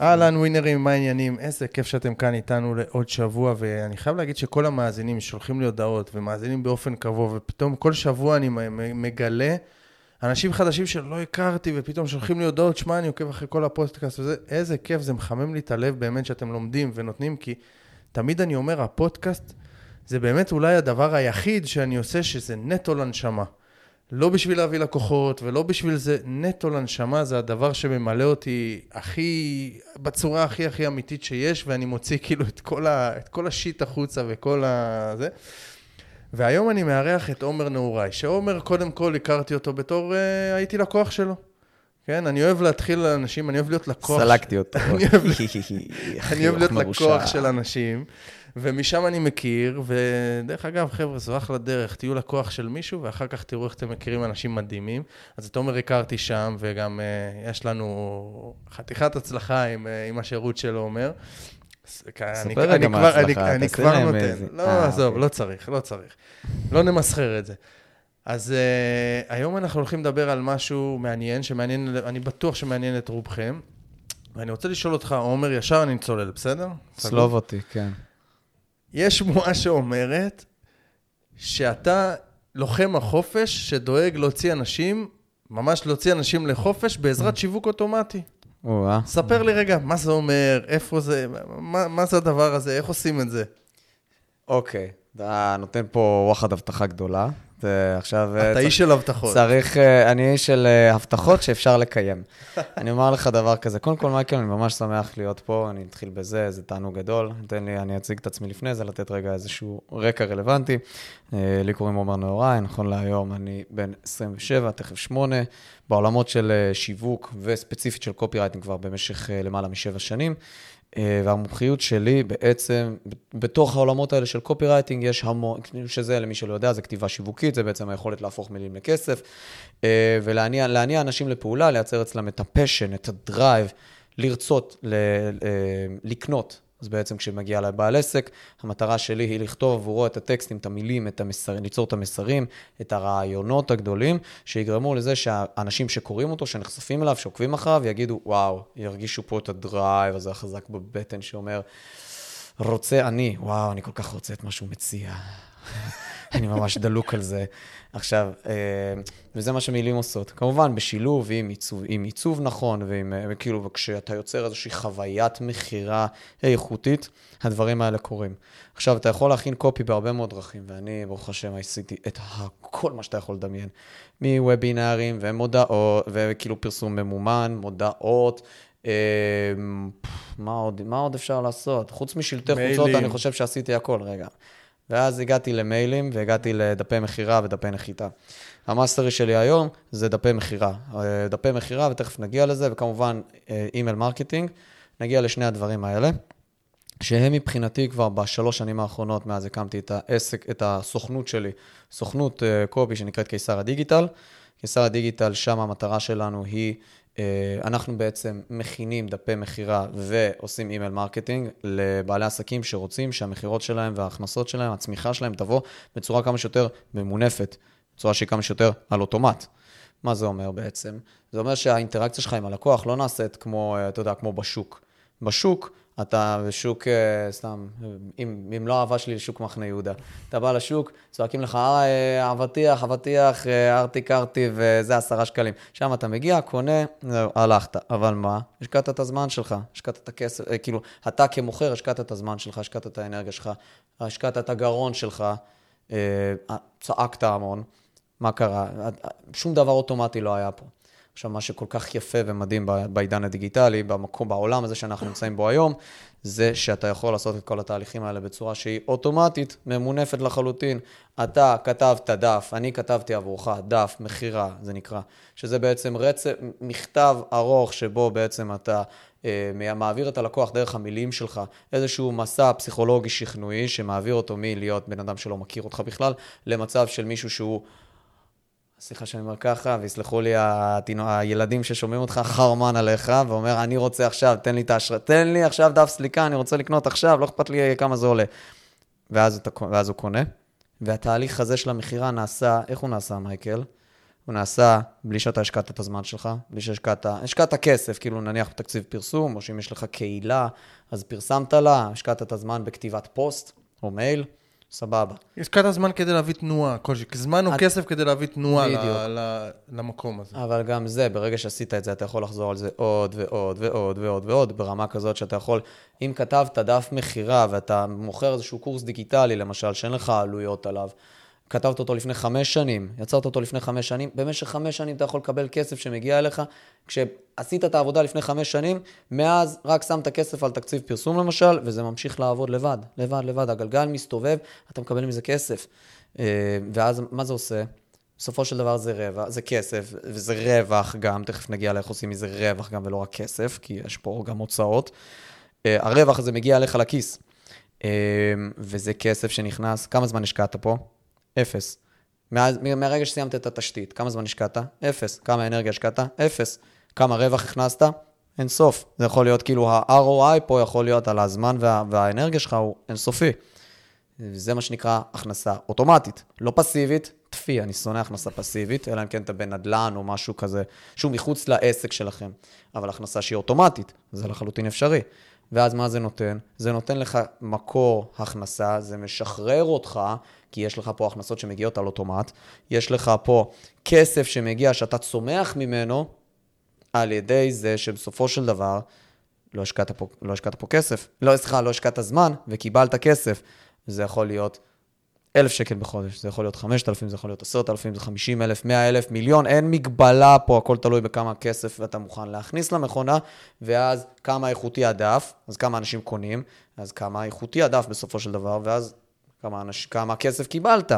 אהלן ווינרים, מה העניינים? איזה כיף שאתם כאן איתנו לעוד שבוע, ואני חייב להגיד שכל המאזינים שולחים לי הודעות ומאזינים באופן קבוע, ופתאום כל שבוע אני מגלה אנשים חדשים שלא הכרתי, ופתאום שולחים לי הודעות, שמע, אני עוקב אחרי כל הפודקאסט וזה, איזה כיף, זה מחמם לי את הלב באמת שאתם לומדים ונותנים, כי תמיד אני אומר, הפודקאסט זה באמת אולי הדבר היחיד שאני עושה שזה נטו לנשמה. לא בשביל להביא לקוחות ולא בשביל זה, נטו לנשמה זה הדבר שממלא אותי הכי, בצורה הכי הכי אמיתית שיש, ואני מוציא כאילו את כל, ה, את כל השיט החוצה וכל ה... זה. והיום אני מארח את עומר נעוריי, שעומר קודם כל הכרתי אותו בתור, uh, הייתי לקוח שלו. כן, אני אוהב להתחיל לאנשים, אני אוהב להיות לקוח. סלקתי אותו. אני אוהב להיות לקוח של אנשים. ומשם אני מכיר, ודרך אגב, חבר'ה, זו אחלה דרך, תהיו לקוח של מישהו, ואחר כך תראו איך אתם מכירים אנשים מדהימים. אז את עומר הכרתי שם, וגם uh, יש לנו חתיכת הצלחה עם, uh, עם השירות של עומר. ספר רגע מה ההצלחה, אני כבר נותן. לא, אה, עזוב, אוקיי. לא צריך, לא צריך. לא נמסחר את זה. אז uh, היום אנחנו הולכים לדבר על משהו מעניין, שמעניין, אני בטוח שמעניין את רובכם. ואני רוצה לשאול אותך, עומר, ישר אני צולל, בסדר? צלוב אותי, כן. יש שמועה שאומרת שאתה לוחם החופש שדואג להוציא אנשים, ממש להוציא אנשים לחופש בעזרת mm. שיווק אוטומטי. ספר לי רגע, מה זה אומר, איפה זה, מה, מה זה הדבר הזה, איך עושים את זה? אוקיי, אתה נותן פה וואחד הבטחה גדולה. עכשיו... אתה איש של הבטחות. צריך, אה, אני איש של אה, הבטחות שאפשר לקיים. אני אומר לך דבר כזה, קודם כל, מייקל, אני ממש שמח להיות פה, אני אתחיל בזה, זה תענוג גדול. תן לי, אני אציג את עצמי לפני זה, לתת רגע איזשהו רקע רלוונטי. אה, לי קוראים עומר נהוראי, נכון להיום אני בן 27, תכף 8, בעולמות של שיווק וספציפית של copywriting כבר במשך למעלה משבע שנים. אה, והמומחיות שלי בעצם, בתוך העולמות האלה של copywriting, יש המון, שזה למי שלא יודע, זה כתיבה שיווקית, זה בעצם היכולת להפוך מילים לכסף, אה, ולהניע אנשים לפעולה, לייצר אצלם את ה passion, את ה drive, לרצות ל, אה, לקנות אז בעצם כשמגיע לבעל עסק, המטרה שלי היא לכתוב עבורו את הטקסטים, את המילים, את המסרים, ליצור את המסרים, את הרעיונות הגדולים, שיגרמו לזה שהאנשים שקוראים אותו, שנחשפים אליו, שעוקבים אחריו, יגידו, וואו, ירגישו פה את הדרייב הזה החזק בבטן שאומר, רוצה אני, וואו, אני כל כך רוצה את מה שהוא מציע. אני ממש דלוק על זה. עכשיו, אה, וזה מה שמילים עושות. כמובן, בשילוב עם עיצוב, עם עיצוב נכון, ועם, אה, וכאילו, וכשאתה יוצר איזושהי חוויית מכירה איכותית, הדברים האלה קורים. עכשיו, אתה יכול להכין copy בהרבה מאוד דרכים, ואני, ברוך השם, עשיתי את כל מה שאתה יכול לדמיין. מוובינארים ומודעות, וכאילו פרסום ממומן, מודעות, אה, מה עוד, מה עוד אפשר לעשות? חוץ משלטי חוצות, אני חושב שעשיתי הכל, רגע. ואז הגעתי למיילים והגעתי לדפי מכירה ודפי נחיתה. ה mastery שלי היום זה דפי מכירה. אה, דפי מכירה, ותכף נגיע לזה, וכמובן email marketing. נגיע לשני הדברים האלה, שהם מבחינתי כבר בשלוש שנים האחרונות, מאז הקמתי את העסק, את הסוכנות שלי, סוכנות אה, copy שנקראת קיסר הדיגיטל. קיסר הדיגיטל, שם המטרה שלנו היא אה, אנחנו בעצם מכינים דפי מכירה ועושים email marketing לבעלי עסקים שרוצים שהמכירות שלהם וההכנסות שלהם, הצמיחה שלהם תבוא בצורה כמה שיותר ממונפת, בצורה שהיא כמה שיותר על אוטומט. מה זה אומר בעצם? זה אומר שהאינטראקציה שלך עם הלקוח לא נעשית כמו, אה, אתה יודע, כמו בשוק. בשוק אתה בשוק, אה, סתם, אם, אם לא אהבה שלי לשוק מחנה יהודה. אתה בא לשוק, צועקים לך, אה, אבטיח, אבטיח, אה, ארטי קרטי, וזה עשרה שקלים. שם אתה מגיע, קונה, זהו, הלכת. אבל מה? השקעת את הזמן שלך, השקעת את הכסף, כאילו, אתה כמוכר, השקעת את הזמן שלך, השקעת את האנרגיה שלך, השקעת את הגרון שלך, צעקת המון. מה קרה? שום דבר אוטומטי לא היה פה. עכשיו, מה שכל כך יפה ומדהים בעידן הדיגיטלי, במקום, בעולם הזה שאנחנו נמצאים בו היום, זה שאתה יכול לעשות את כל התהליכים האלה בצורה שהיא אוטומטית, ממונפת לחלוטין. אתה כתבת דף, אני כתבתי עבורך דף, מכירה, זה נקרא, שזה בעצם רצף, מכתב ארוך שבו בעצם אתה אה, מעביר את הלקוח דרך המילים שלך, איזשהו מסע פסיכולוגי שכנועי שמעביר אותו מלהיות בן אדם שלא מכיר אותך בכלל, למצב של מישהו שהוא... סליחה שאני אומר ככה, ויסלחו לי התינו, הילדים ששומעים אותך, חרמן עליך, ואומר, אני רוצה עכשיו, תן לי את האשראי, תן לי עכשיו דף סליקה, אני רוצה לקנות עכשיו, לא אכפת לי כמה זה עולה. ואז, אתה, ואז הוא קונה, והתהליך הזה של המכירה נעשה, איך הוא נעשה, מייקל? הוא נעשה בלי שאתה השקעת את הזמן שלך, בלי שהשקעת, השקעת כסף, כאילו נניח בתקציב פרסום, או שאם יש לך קהילה, אז פרסמת לה, השקעת את הזמן בכתיבת פוסט או מייל, סבבה. השקעת זמן כדי להביא תנועה כלשהי, זמן או את- כסף כדי להביא תנועה. ל- ל- למקום הזה. אבל גם זה, ברגע שעשית את זה, אתה יכול לחזור על זה עוד ועוד ועוד ועוד ועוד, ברמה כזאת שאתה יכול, אם כתבת דף מכירה ואתה מוכר איזשהו קורס דיגיטלי, למשל, שאין לך עלויות עליו, כתבת אותו לפני חמש שנים, יצרת אותו לפני חמש שנים, במשך חמש שנים אתה יכול לקבל כסף שמגיע אליך. כשעשית את העבודה לפני חמש שנים, מאז רק שמת כסף על תקציב פרסום למשל, וזה ממשיך לעבוד לבד, לבד, לבד. הגלגל מסתובב, אתה מקבל מזה כסף. אה, ואז מה זה עושה? בסופו של דבר זה רווח, זה כסף, וזה רווח גם, תכף נגיע לאיך עושים מזה רווח גם ולא רק כסף, כי יש פה גם הוצאות. אה, הרווח הזה מגיע אליך לכיס, אה, וזה כסף שנכנס, כמה זמן השקעת פה? אפס. מאז, מהרגע שסיימת את התשתית, כמה זמן השקעת? אפס. כמה אנרגיה השקעת? אפס. כמה רווח הכנסת? אין סוף. זה יכול להיות כאילו, ה-ROI פה יכול להיות על הזמן וה, והאנרגיה שלך הוא אינסופי. זה מה שנקרא הכנסה אוטומטית, לא פסיבית, טפי, אני שונא הכנסה פסיבית, אלא אם כן אתה בנדל"ן או משהו כזה, שהוא מחוץ לעסק שלכם. אבל הכנסה שהיא אוטומטית, זה לחלוטין אפשרי. ואז מה זה נותן? זה נותן לך מקור הכנסה, זה משחרר אותך, כי יש לך פה הכנסות שמגיעות על אוטומט, יש לך פה כסף שמגיע, שאתה צומח ממנו, על ידי זה שבסופו של דבר לא השקעת פה, לא השקעת פה כסף. לא, סליחה, לא השקעת זמן וקיבלת כסף. זה יכול להיות אלף שקל בחודש, זה יכול להיות חמשת אלפים, זה יכול להיות עשרת אלפים, זה חמישים אלף, מאה אלף, מיליון, אין מגבלה פה, הכל תלוי בכמה כסף אתה מוכן להכניס למכונה, ואז כמה איכותי הדף, אז כמה אנשים קונים, אז כמה איכותי הדף בסופו של דבר, ואז כמה, אנש, כמה כסף קיבלת.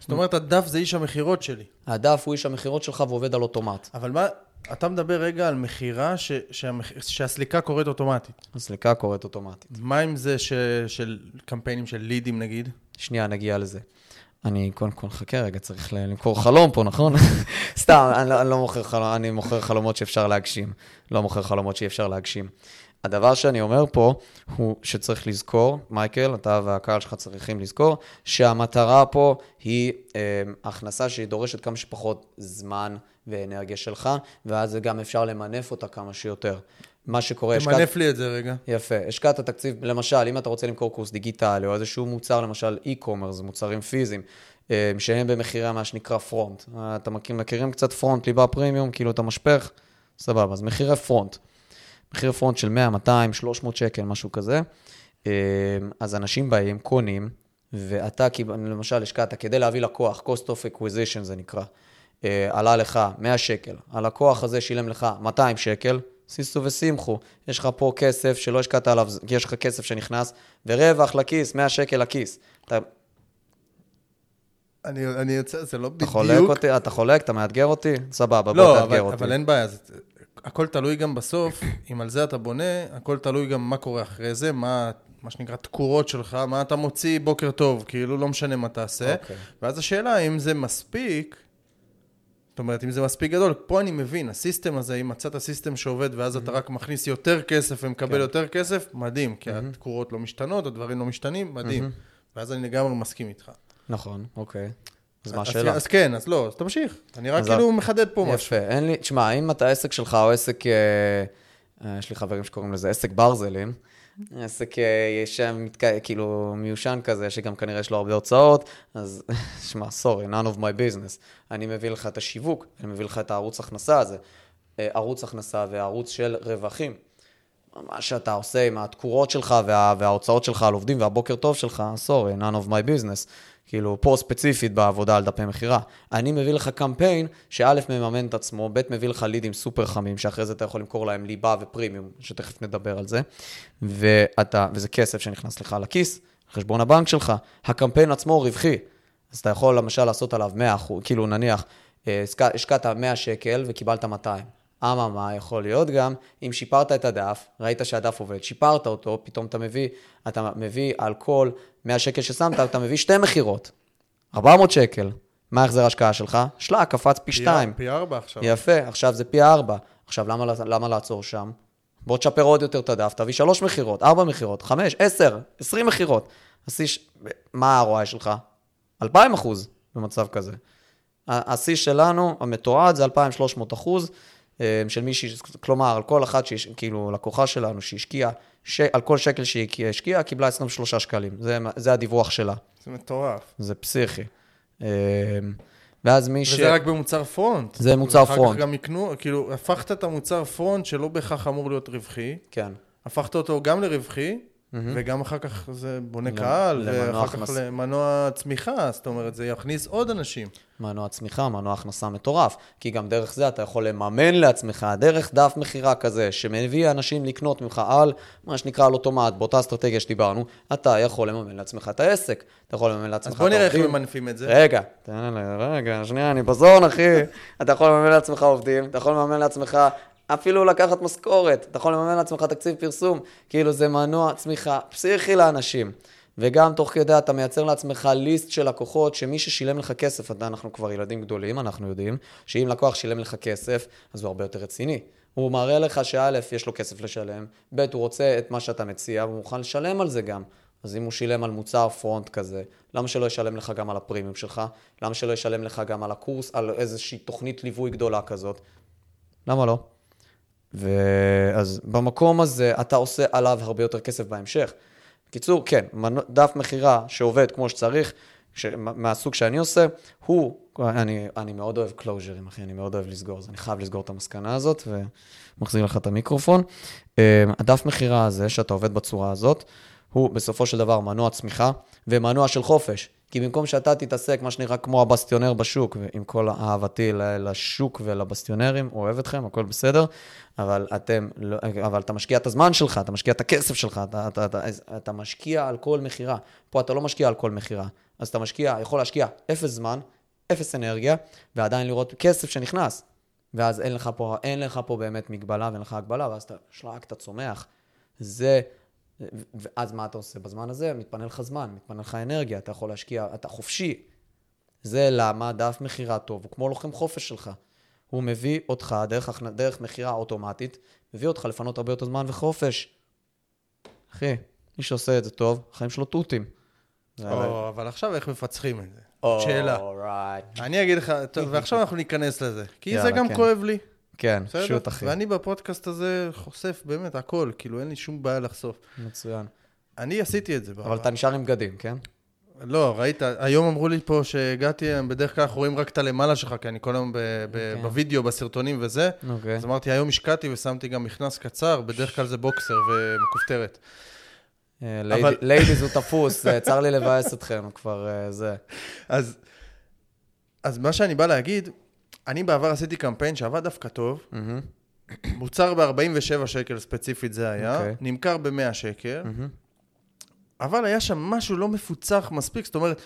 זאת אומרת, הדף זה איש המכירות שלי. הדף הוא איש המכירות שלך ועובד על אוטומט. אבל מה, אתה מדבר רגע על מכירה ש- שהמח- שהסליקה קורית אוטומטית. הסליקה קורית אוטומטית. מה עם זה ש- של קמפיינים של לידים נגיד? שנייה, נגיע לזה. אני קודם כל חכה רגע, צריך למכור חלום פה, נכון? סתם, אני לא, אני לא מוכר חלומות, אני מוכר חלומות שאפשר להגשים. לא מוכר חלומות שאי אפשר להגשים. הדבר שאני אומר פה, הוא שצריך לזכור, מייקל, אתה והקהל שלך צריכים לזכור, שהמטרה פה היא אה, הכנסה שהיא דורשת כמה שפחות זמן ואנרגיה שלך, ואז גם אפשר למנף אותה כמה שיותר. מה שקורה, השקעת- תמנף לי את זה רגע. יפה. השקעת תקציב, למשל, אם אתה רוצה למכור קורס דיגיטלי, או איזשהו מוצר, למשל e-commerce, מוצרים פיזיים, אה, שהם במחירי מה שנקרא front. אתה מכיר, מכירים קצת front, ליבה פרימיום, כאילו את המשפך? סבבה, אז מחירי פרונט. מחיר פרונט של 100, 200, 300 שקל, משהו כזה. אה, אז אנשים באים, קונים, ואתה, למשל, השקעת כדי להביא לקוח, cost of acquisition זה נקרא, אה, עלה לך 100 שקל, הלקוח הזה שילם לך 200 שקל, סיסו ושמחו, יש לך פה כסף שלא השקעת עליו, יש לך כסף שנכנס, ורווח לכיס, 100 שקל לכיס. אתה, אני, אני יוצא, זה לא אתה בדיוק. חולק אותי, אתה חולק, אתה מאתגר אותי? סבבה, בוא לא, תאתגר אבל, אותי. אבל אין בעיה, זה, הכל תלוי גם בסוף, אם על זה אתה בונה, הכל תלוי גם מה קורה אחרי זה, מה, מה שנקרא תקורות שלך, מה אתה מוציא בוקר טוב, כאילו לא משנה מה תעשה. אוקיי. ואז השאלה, אם זה מספיק, זאת אומרת, אם זה מספיק גדול, פה אני מבין, הסיסטם הזה, אם מצאת סיסטם שעובד ואז אתה רק מכניס יותר כסף ומקבל כן. יותר כסף, מדהים, כי התקורות לא משתנות, הדברים לא משתנים, מדהים. ואז אני לגמרי מסכים איתך. נכון, אוקיי. אז מה אז- השאלה? אז כן, אז לא, אז תמשיך. אני רק אז כאילו מחדד פה משהו. יפה, אין לי, תשמע, אם אתה עסק שלך או עסק, אה, אה, יש לי חברים שקוראים לזה עסק ברזלים, עסק ישן, כאילו מיושן כזה, שגם כנראה יש לו הרבה הוצאות, אז שמע, סורי, none of my business. אני מביא לך את השיווק, אני מביא לך את הערוץ הכנסה הזה, אה, ערוץ הכנסה וערוץ של רווחים. מה שאתה עושה עם התקורות שלך וה, וההוצאות שלך על עובדים והבוקר טוב שלך, סורי, none of my business. כאילו, פה ספציפית בעבודה על דפי מכירה. אני מביא לך קמפיין שא' מממן את עצמו, ב' מביא לך לידים סופר חמים, שאחרי זה אתה יכול למכור להם ליבה ופרימיום, שתכף נדבר על זה. ואתה, וזה כסף שנכנס לך לכיס, חשבון הבנק שלך. הקמפיין עצמו רווחי. אז אתה יכול למשל לעשות עליו 100 אחוז, כאילו נניח, אה, השק- השקעת 100 שקל וקיבלת 200. אממה, יכול להיות גם, אם שיפרת את הדף, ראית שהדף עובד, שיפרת אותו, פתאום אתה מביא, אתה מביא על כל 100 שקל ששמת, אתה מביא שתי מכירות. 400 שקל. מה ההחזר ההשקעה שלך? שלק, קפץ פי שתיים. פי ארבע עכשיו. יפה, עכשיו זה פי ארבע. עכשיו, למה, למה לעצור שם? בוא תשפר עוד יותר את הדף, תביא שלוש מכירות, ארבע מכירות, חמש, עשר, עשרים מכירות. אז יש, מה ה-ROI שלך? אלפיים אחוז במצב כזה. השיא שלנו, המתועד, זה 2,300 אחוז של מישהי, כלומר, על כל אחת, שיש, כאילו, לקוחה שלנו שהשקיעה, ש... על כל שקל שהיא השקיעה, קיבלה 23 שקלים. זה, זה הדיווח שלה. זה מטורף. זה פסיכי. אה, ואז מי ש... וזה רק במוצר פרונט. זה מוצר פרונט. ואחר כך גם יקנו, כאילו, הפכת את המוצר פרונט שלא בהכרח אמור להיות רווחי. כן. הפכת אותו גם לרווחי, וגם אחר כך זה בונה קהל, ואחר כך למנוע צמיחה, זאת אומרת, זה יכניס עוד אנשים. מנוע צמיחה, מנוע הכנסה מטורף, כי גם דרך זה אתה יכול לממן לעצמך, דרך דף מכירה כזה, שמביא אנשים לקנות ממך על, מה שנקרא על אוטומט, באותה אסטרטגיה שדיברנו, אתה יכול לממן לעצמך את העסק, אתה יכול לממן לעצמך את העובדים. אז בוא נראה איך ממנפים את זה. רגע, תן לי, רגע, שנייה, אני בזון, אחי. אתה יכול לממן לעצמך עובדים, אתה יכול לממן לעצמך אפילו לקחת משכורת, אתה יכול לממן לעצמך תקציב פרסום, כאילו זה מנוע צמיחה פסיכי לאנשים. וגם תוך כדי אתה מייצר לעצמך ליסט של לקוחות, שמי ששילם לך כסף, אתה, אנחנו כבר ילדים גדולים, אנחנו יודעים, שאם לקוח שילם לך כסף, אז הוא הרבה יותר רציני. הוא מראה לך שא', יש לו כסף לשלם, ב', הוא רוצה את מה שאתה מציע, והוא מוכן לשלם על זה גם. אז אם הוא שילם על מוצר פרונט כזה, למה שלא ישלם לך גם על הפרימיום שלך? למה שלא ישלם לך גם על הקורס, על איזושהי תוכנית ליווי גדולה כזאת? למה לא? ואז במקום הזה אתה עושה עליו הרבה יותר כסף בהמשך. בקיצור, כן, דף מכירה שעובד כמו שצריך, ש... מהסוג שאני עושה, הוא, אני, אני מאוד אוהב קלוז'רים, אחי, אני מאוד אוהב לסגור, אז אני חייב לסגור את המסקנה הזאת, ומחזיר לך את המיקרופון. אה, הדף מכירה הזה, שאתה עובד בצורה הזאת, הוא בסופו של דבר מנוע צמיחה ומנוע של חופש. כי במקום שאתה תתעסק, מה שנראה כמו הבסטיונר בשוק, ועם כל אהבתי לשוק ולבסטיונרים, אוהב אתכם, הכל בסדר, אבל אתם, לא, אבל אתה משקיע את הזמן שלך, אתה משקיע את הכסף שלך, אתה, אתה, אתה, אתה משקיע על כל מכירה. פה אתה לא משקיע על כל מכירה. אז אתה משקיע, יכול להשקיע אפס זמן, אפס אנרגיה, ועדיין לראות כסף שנכנס. ואז אין לך פה, אין לך פה באמת מגבלה ואין לך הגבלה, ואז אתה שלק, אתה צומח. זה ואז מה אתה עושה בזמן הזה? מתפנה לך זמן, מתפנה לך אנרגיה, אתה יכול להשקיע, אתה חופשי. זה למה דף מכירה טוב, הוא כמו לוחם חופש שלך. הוא מביא אותך, דרך, דרך מכירה אוטומטית, מביא אותך לפנות הרבה יותר זמן וחופש. אחי, מי שעושה את זה טוב, החיים שלו תותים. או, אבל עכשיו איך מפצחים את זה? שאלה. אני אגיד לך, טוב, ועכשיו אנחנו ניכנס לזה. כי זה גם כן. כואב לי. כן, פשוט אחי. ואני בפודקאסט הזה חושף באמת הכל, כאילו אין לי שום בעיה לחשוף. מצוין. אני עשיתי את זה. אבל אתה נשאר עם בגדים, כן? לא, ראית, היום אמרו לי פה שהגעתי, בדרך כלל אנחנו רואים רק את הלמעלה שלך, כי אני כל היום ב- ב- okay. אוקיי. בווידאו, בסרטונים וזה. Okay. אוקיי. אז אמרתי, היום השקעתי ושמתי גם מכנס קצר, בדרך כלל זה בוקסר ומכופתרת. Leads הוא תפוס, אה, צר לי לבאס אתכם, כבר אה, זה. אז, אז מה שאני בא להגיד, אני בעבר עשיתי קמפיין שעבד דווקא טוב. מוצר ב-47 שקל ספציפית זה היה, okay. אוקיי. נמכר ב-100 שקל. אבל היה שם משהו לא מפוצח מספיק, זאת אומרת,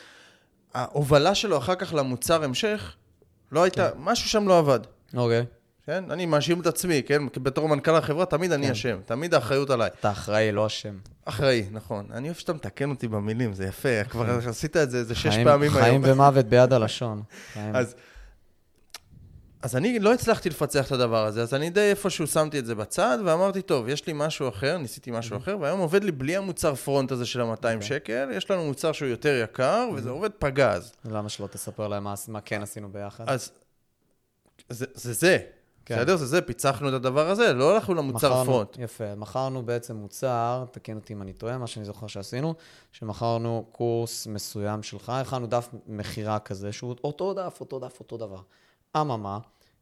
ההובלה שלו אחר כך למוצר המשך, לא הייתה, okay. כן. משהו שם לא עבד. אוקיי. Okay. כן? אני מאשים את עצמי, כן? בתור מנכ"ל החברה, תמיד אני כן. אשם, תמיד האחריות עליי. אתה אחראי, לא אשם. אחראי, נכון. אני אוהב שאתה מתקן אותי במילים, זה יפה, כבר עשית את זה איזה שש פעמים היום. חיים ומוות ביד הלשון. אז אז אני לא הצלחתי לפצח את הדבר הזה, אז אני די איפשהו שמתי את זה בצד, ואמרתי, טוב, יש לי משהו אחר, ניסיתי משהו mm-hmm. אחר, והיום עובד לי בלי המוצר פרונט הזה של ה-200 okay. אוקיי. שקל, יש לנו מוצר שהוא יותר יקר, mm-hmm. וזה עובד פגז. למה שלא תספר להם מה, מה כן עשינו ביחד? אז זה זה, זה. כן. בסדר? זה זה, פיצחנו את הדבר הזה, לא הלכנו למוצר מכרנו, פרונט. יפה, מכרנו בעצם מוצר, תקן אותי אם אני טועה, מה שאני זוכר שעשינו, שמכרנו קורס מסוים שלך, הכנו דף מכירה כזה, שהוא אותו דף, אותו דף, אותו דבר. אממה,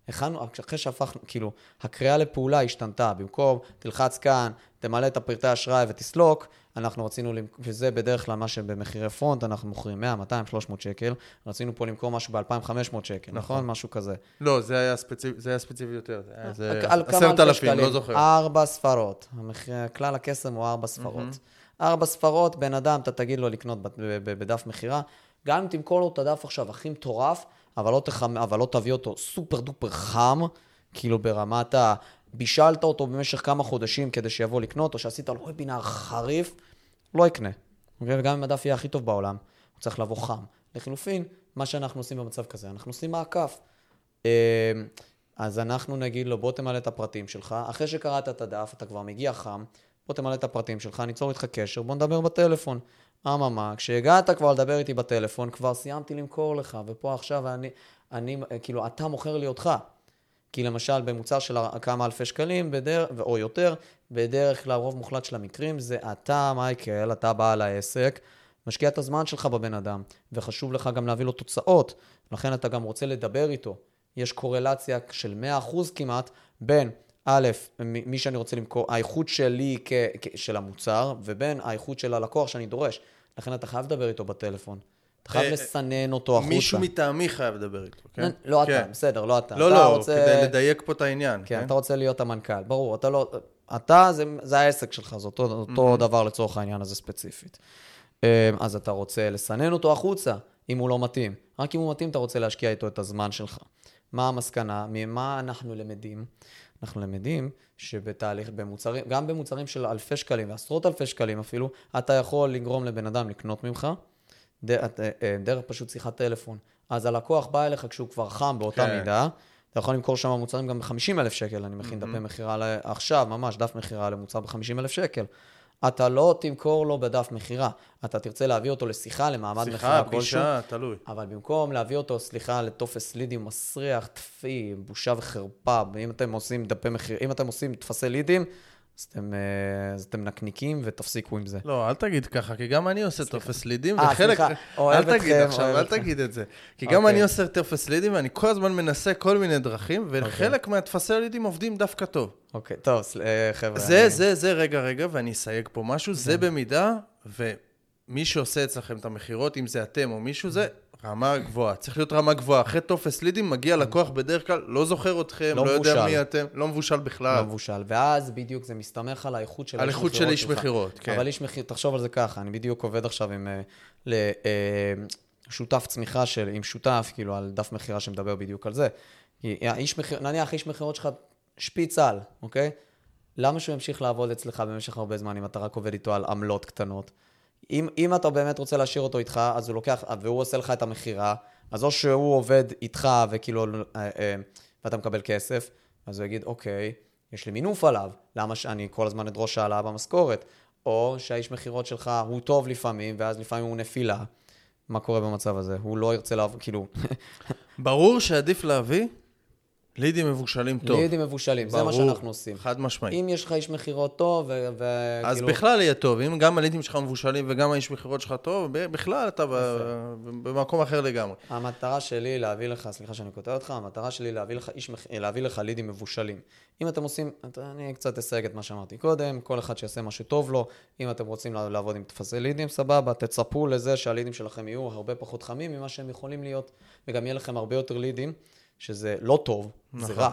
הכנו, אחרי שהפכנו, כאילו, הקריאה לפעולה השתנתה. במקום, תלחץ כאן, תמלא את הפרטי אשראי ותסלוק, אנחנו רצינו, וזה בדרך כלל מה שבמחירי פרונט, אנחנו מוכרים 100, 200, 300 שקל, רצינו פה למכור משהו ב-2,500 שקל, נכון? נכון? משהו כזה. לא, זה היה ספציפי, זה היה ספציפי יותר. זה היה עשרת אלפים, לא זוכר. ארבע ספרות. כלל הקסם הוא ארבע ספרות. ארבע ספרות, בן אדם, אתה תגיד לו לקנות בדף מכירה. גם אם תמכור לו את הדף עכשיו הכי מטורף, אבל לא, תחמ... אבל לא תביא אותו סופר דופר חם, כאילו ברמת ה... בישלת אותו במשך כמה חודשים כדי שיבוא לקנות, או שעשית לו וובינר חריף, לא יקנה. אוקיי? וגם אם הדף יהיה הכי טוב בעולם, הוא צריך לבוא חם. לחילופין, מה שאנחנו עושים במצב כזה, אנחנו עושים מעקף. אמ, אז אנחנו נגיד לו, בוא תמלא את הפרטים שלך, אחרי שקראת את הדף, אתה כבר מגיע חם, בוא תמלא את הפרטים שלך, ניצור איתך קשר, בוא נדבר בטלפון. אממה, כשהגעת כבר לדבר איתי בטלפון, כבר סיימתי למכור לך, ופה עכשיו אני, אני, כאילו, אתה מוכר לי אותך. כי למשל, במוצר של כמה אלפי שקלים, בדרך, או יותר, בדרך כלל, רוב מוחלט של המקרים, זה אתה, מייקל, אתה בעל העסק, משקיע את הזמן שלך בבן אדם, וחשוב לך גם להביא לו תוצאות, לכן אתה גם רוצה לדבר איתו. יש קורלציה של 100% כמעט בין א', מי שאני רוצה למכור, האיכות שלי כ, כ, של המוצר, ובין האיכות של הלקוח שאני דורש. לכן אתה חייב לדבר איתו בטלפון. אתה חייב אה, לסנן אותו החוצה. מישהו מטעמי חייב לדבר איתו, כן? לא אתה, כן. בסדר, לא אתה. לא, לא, כדי לדייק פה את העניין. כן, כן, אתה רוצה להיות המנכ"ל, ברור. אתה לא... אתה, זה, העסק שלך, זה אותו, אותו דבר לצורך העניין הזה ספציפית. אה, אז אתה רוצה לסנן אותו החוצה, אם הוא לא מתאים. רק אם הוא מתאים, אתה רוצה להשקיע איתו את הזמן שלך. מה המסקנה? ממה אנחנו למדים? אנחנו למדים שבתהליך, במוצרים, גם במוצרים של אלפי שקלים ועשרות אלפי שקלים אפילו, אתה יכול לגרום לבן אדם לקנות ממך דרך, אה, דרך פשוט שיחת טלפון. אז הלקוח בא אליך כשהוא כבר חם באותה כן. מידה, אתה יכול למכור שם מוצרים גם ב-50 אלף שקל, אני מכין mm-hmm. דפי מכירה עכשיו, ממש דף מכירה למוצר ב-50 אלף שקל. אתה לא תמכור לו בדף מכירה, אתה תרצה להביא אותו לשיחה, למעמד מכירה כלשהו. שיחה, פגישה, תלוי. אבל במקום להביא אותו, סליחה, לטופס לידים מסריח, טפי, בושה וחרפה, אם אתם עושים דפי מכירה, אם אתם עושים טפסי לידים, אז אתם, אה, אז אתם נקניקים ותפסיקו עם זה. לא, אל תגיד ככה, כי גם אני עושה טופס לידים, 아, וחלק... סליחה, אוהב אתכם. אל תגיד עכשיו, אל תגיד את זה. כי גם אוקיי. אני עושה טופס לידים, ואני כל הזמן מנסה כל מיני דרכים, וחלק אוקיי. מהטפסי לידים עובדים דווקא טוב. אוקיי, טוב, אה, חבר'ה. זה, אני... זה, זה, רגע, רגע, ואני אסייג פה משהו, זה כן. במידה, ומי שעושה אצלכם את המכירות, אם זה אתם או מישהו, זה רמה גבוהה, צריך להיות רמה גבוהה. אחרי טופס לידים מגיע לקוח בדרך כלל, לא זוכר אתכם, לא, לא יודע מי אתם, לא מבושל בכלל. לא מבושל, ואז בדיוק זה מסתמך על האיכות של על איכות של איש מכירות, כן. אבל איש מכירות, תחשוב על זה ככה, אני בדיוק עובד עכשיו עם uh, uh, שותף צמיחה של, עם שותף, כאילו, על דף מכירה שמדבר בדיוק על זה. איש מכיר, נניח איש מכירות שלך שפיץ על, אוקיי? למה שהוא ימשיך לעבוד אצלך במשך הרבה זמן אם אתה רק עובד איתו על עמלות קטנות? אם, אם אתה באמת רוצה להשאיר אותו איתך, אז הוא לוקח, והוא עושה לך את המכירה, אז או שהוא עובד איתך וכאילו, אה, אה, ואתה מקבל כסף, אז הוא יגיד, אוקיי, יש לי מינוף עליו, למה שאני כל הזמן אדרוש העלאה במשכורת? או שהאיש מכירות שלך הוא טוב לפעמים, ואז לפעמים הוא נפילה. מה קורה במצב הזה? הוא לא ירצה לעבוד, כאילו... ברור שעדיף להביא לידים מבושלים טוב. לידים מבושלים, ברור, זה מה שאנחנו עושים. חד משמעית. אם יש לך איש מכירות טוב, וכאילו... אז בכלל יהיה טוב. אם גם הלידים שלך מבושלים וגם האיש מכירות שלך טוב, בכלל אתה במקום אחר לגמרי. המטרה שלי להביא לך, סליחה שאני קוטע אותך, המטרה שלי להביא לך, איש, להביא לך לידים מבושלים. אם אתם עושים, אני קצת אסייג את מה שאמרתי קודם, כל אחד שיעשה מה שטוב לו. אם אתם רוצים לעבוד עם תפסי לידים, סבבה, תצפו לזה שהלידים שלכם יהיו הרבה פחות חמים ממה שהם יכולים להיות, וגם יהיה לכם הרבה יותר לידים. שזה לא טוב, נכון. זה רע.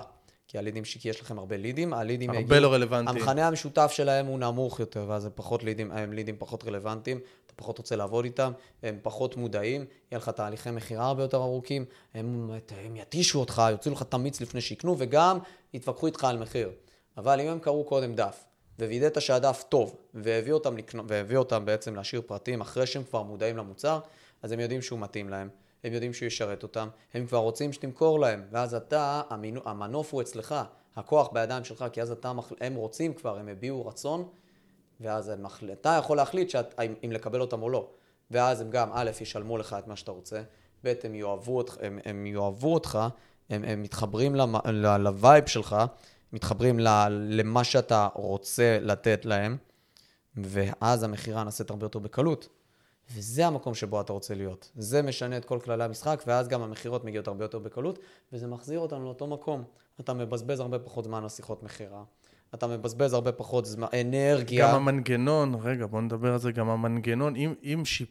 כי הלידים, כי יש לכם הרבה לידים, הלידים הרבה יגיעו, לא רלוונטיים. המכנה המשותף שלהם הוא נמוך יותר, ואז הם פחות לידים, הם לידים פחות רלוונטיים, אתה פחות רוצה לעבוד איתם, הם פחות מודעים, יהיה לך תהליכי מכירה הרבה יותר ארוכים, הם, הם יתישו אותך, יוציאו לך תמיץ לפני שיקנו, וגם יתווכחו איתך על מחיר. אבל אם הם קראו קודם דף, ווידאת שהדף טוב, והביא אותם, לקנו, והביא אותם בעצם להשאיר פרטים אחרי שהם כבר מודעים למוצר, אז הם יודעים שהוא מתאים להם. הם יודעים שהוא ישרת אותם, הם כבר רוצים שתמכור להם, ואז אתה, המינו, המנוף הוא אצלך, הכוח בידיים שלך, כי אז אתה, הם רוצים כבר, הם הביעו רצון, ואז הם, אתה יכול להחליט שאת, אם לקבל אותם או לא. ואז הם גם, א', ישלמו לך את מה שאתה רוצה, ב', הם יאהבו אותך, הם, הם יאהבו אותך, הם, הם מתחברים לווייב שלך, מתחברים למה שאתה רוצה לתת להם, ואז המכירה נעשית הרבה יותר בקלות. וזה המקום שבו אתה רוצה להיות. זה משנה את כל כללי המשחק, ואז גם המכירות מגיעות הרבה יותר בקלות, וזה מחזיר אותנו לאותו מקום. אתה מבזבז הרבה פחות זמן על שיחות מכירה. אתה מבזבז הרבה פחות זמן, אנרגיה. גם המנגנון, רגע, בוא נדבר על זה, גם המנגנון, אם, אם, שיפ,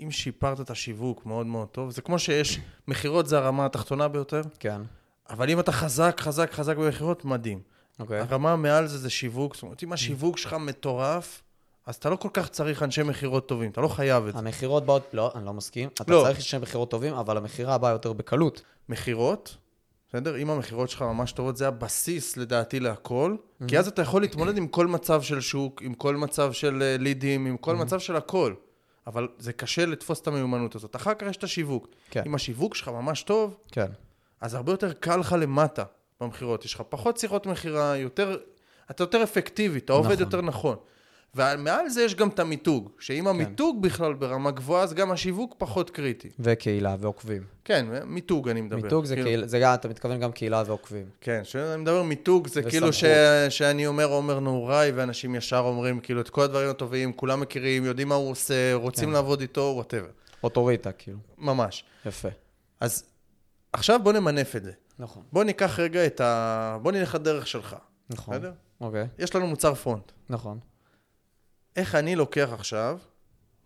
אם שיפרת את השיווק מאוד מאוד טוב, זה כמו שיש, מכירות זה הרמה התחתונה ביותר. כן. אבל אם אתה חזק, חזק, חזק במכירות, מדהים. אוקיי. הרמה מעל זה זה שיווק, זאת אומרת, אם השיווק שלך מטורף, אז אתה לא כל כך צריך אנשי מכירות טובים, אתה לא חייב את זה. המכירות באות, לא, אני לא מסכים. אתה לא. צריך אנשי מכירות טובים, אבל המכירה באה יותר בקלות. מכירות, בסדר? אם המכירות שלך ממש טובות, זה הבסיס לדעתי להכל, mm-hmm. כי אז אתה יכול להתמודד עם כל מצב של שוק, עם כל מצב של אה, לידים, עם כל mm-hmm. מצב של הכל. אבל זה קשה לתפוס את המיומנות הזאת. אחר כך יש את השיווק. כן. אם השיווק שלך ממש טוב, כן. אז הרבה יותר קל לך למטה במכירות. יש לך פחות שיחות מכירה, יותר... אתה יותר אפקטיבי, אתה עובד נכון. יותר נכון. ומעל זה יש גם את המיתוג, כן. שאם המיתוג בכלל ברמה גבוהה, אז גם השיווק פחות קריטי. וקהילה ועוקבים. כן, מיתוג אני מדבר. מיתוג זה כאילו- קהילה, זה גם, אתה מתכוון גם קהילה ועוקבים. כן, כשאני מדבר מיתוג, זה כאילו ש... וסמכות. שאני אומר עומר נהוראי, ואנשים ישר אומרים כאילו את כל הדברים הטובים, כולם מכירים, יודעים מה הוא עושה, רוצים כן. לעבוד איתו, whatever. אוטוריטה, כאילו. ממש. יפה. אז עכשיו בוא נמנף את זה. נכון. בוא ניקח רגע את ה... בוא נלך לדרך שלך, נכון. בסדר? אוקיי, יש לנו מוצר פרונט. נכון. איך אני לוקח עכשיו,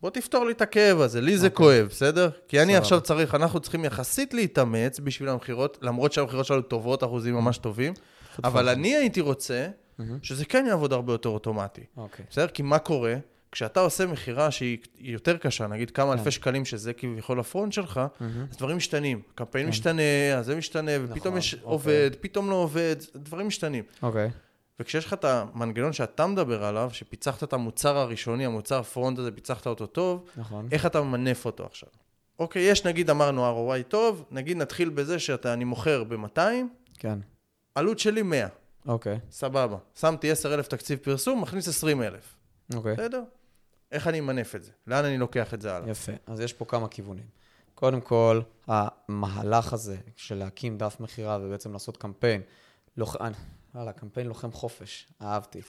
בוא תפתור לי את הכאב הזה, לי זה אוקיי. כואב, בסדר? כי אני סבבה. עכשיו צריך, אנחנו צריכים יחסית להתאמץ בשביל המכירות, למרות שהמכירות שלנו טובות, אחוזים ממש טובים, אבל אני הייתי רוצה. שזה כן יעבוד הרבה יותר אוטומטי. אוקיי. בסדר? כי מה קורה? כשאתה עושה מכירה שהיא היא יותר קשה, נגיד כמה כן. אלפי שקלים שזה כביכול הפרונט שלך. אז דברים משתנים. קמפיין כן. משתנה, אז זה משתנה, ופתאום נכון, יש אוקיי. עובד, פתאום לא עובד, דברים משתנים. אוקיי. וכשיש לך את המנגנון שאתה מדבר עליו, שפיצחת את המוצר הראשוני, המוצר פרונט הזה, פיצחת אותו טוב, נכון. איך אתה ממנף אותו עכשיו? אוקיי, יש נגיד, אמרנו ROI טוב, נגיד נתחיל בזה שאני מוכר ב-200, כן. עלות שלי 100, אוקיי. סבבה. שמתי 10,000 תקציב פרסום, מכניס 20,000, אוקיי. בסדר? איך אני אמנף את זה? לאן אני לוקח את זה הלאה? יפה. אז יש פה כמה כיוונים. קודם כל, המהלך הזה של להקים דף מכירה ובעצם לעשות קמפיין, לוח... אה, וואלה, קמפיין לוחם חופש, אהבתי.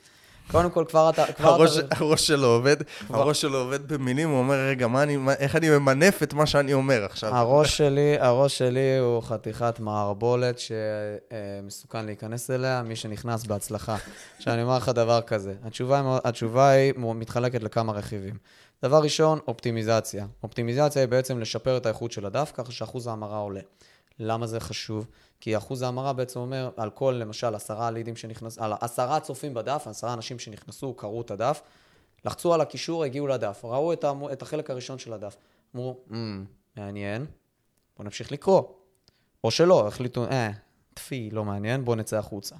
קודם כל, כבר אתה... כבר הראש, אתה... הראש שלו עובד, הראש שלו עובד במילים, הוא אומר, רגע, מה אני, איך אני ממנף את מה שאני אומר עכשיו? הראש שלי, הראש שלי הוא חתיכת מערבולת שמסוכן להיכנס אליה, מי שנכנס בהצלחה. עכשיו, אני אומר לך דבר כזה, התשובה, התשובה היא מתחלקת לכמה רכיבים. דבר ראשון, אופטימיזציה. אופטימיזציה היא בעצם לשפר את האיכות של הדף, ככה שאחוז ההמרה עולה. למה זה חשוב? כי אחוז ההמרה בעצם אומר, על כל, למשל, עשרה לידים שנכנסו, על עשרה צופים בדף, עשרה אנשים שנכנסו, קראו את הדף, לחצו על הקישור, הגיעו לדף, ראו את, המו, את החלק הראשון של הדף. אמרו, mm, מעניין, בואו נמשיך לקרוא. או שלא, החליטו, אה, טפי, לא מעניין, בואו נצא החוצה.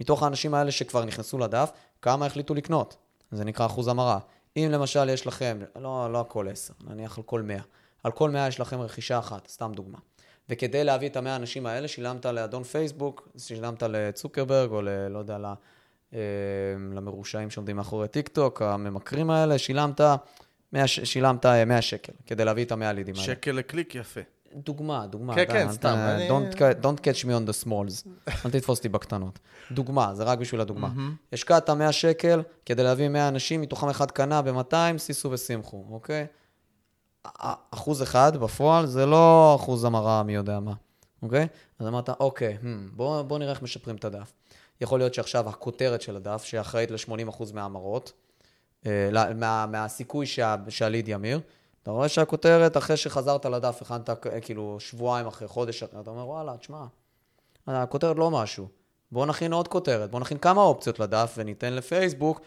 מתוך האנשים האלה שכבר נכנסו לדף, כמה החליטו לקנות? זה נקרא אחוז המרה. אם למשל יש לכם, לא, לא הכל 10, נניח על כל 100. על כל 100 יש לכם רכישה אחת, סתם דוגמה. וכדי להביא את המאה האנשים האלה, שילמת לאדון פייסבוק, שילמת לצוקרברג, או ל... לא יודע, ל... אה, למרושעים שעומדים מאחורי טיק טוק, הממכרים האלה, שילמת 100, ש- שילמת אה, 100 שקל כדי להביא את המאה לידים האלה. שקל לקליק יפה. דוגמה, דוגמה. כן, כן, סתם, אני- Don't, don't catch me on the smalls. אל תתפוס אותי בקטנות. דוגמה, זה רק בשביל הדוגמה. השקעת 100 שקל כדי להביא 100 אנשים, מתוכם אחד קנה ב-200, שישו ושמחו, אוקיי? אחוז אחד בפועל זה לא אחוז המרה מי יודע מה, אוקיי? אז אמרת, אוקיי, hmm, בוא, בוא נראה איך משפרים את הדף. יכול להיות שעכשיו הכותרת של הדף, שאחראית ל-80% מההמרות, אה, מה, מהסיכוי שה, שהליד ימיר, אתה רואה שהכותרת, אחרי שחזרת לדף, הכנת אה, כאילו שבועיים אחרי, חודש אתה אומר, וואלה, תשמע, הכותרת לא משהו. בואו נכין עוד כותרת, בואו נכין כמה אופציות לדף וניתן לפייסבוק,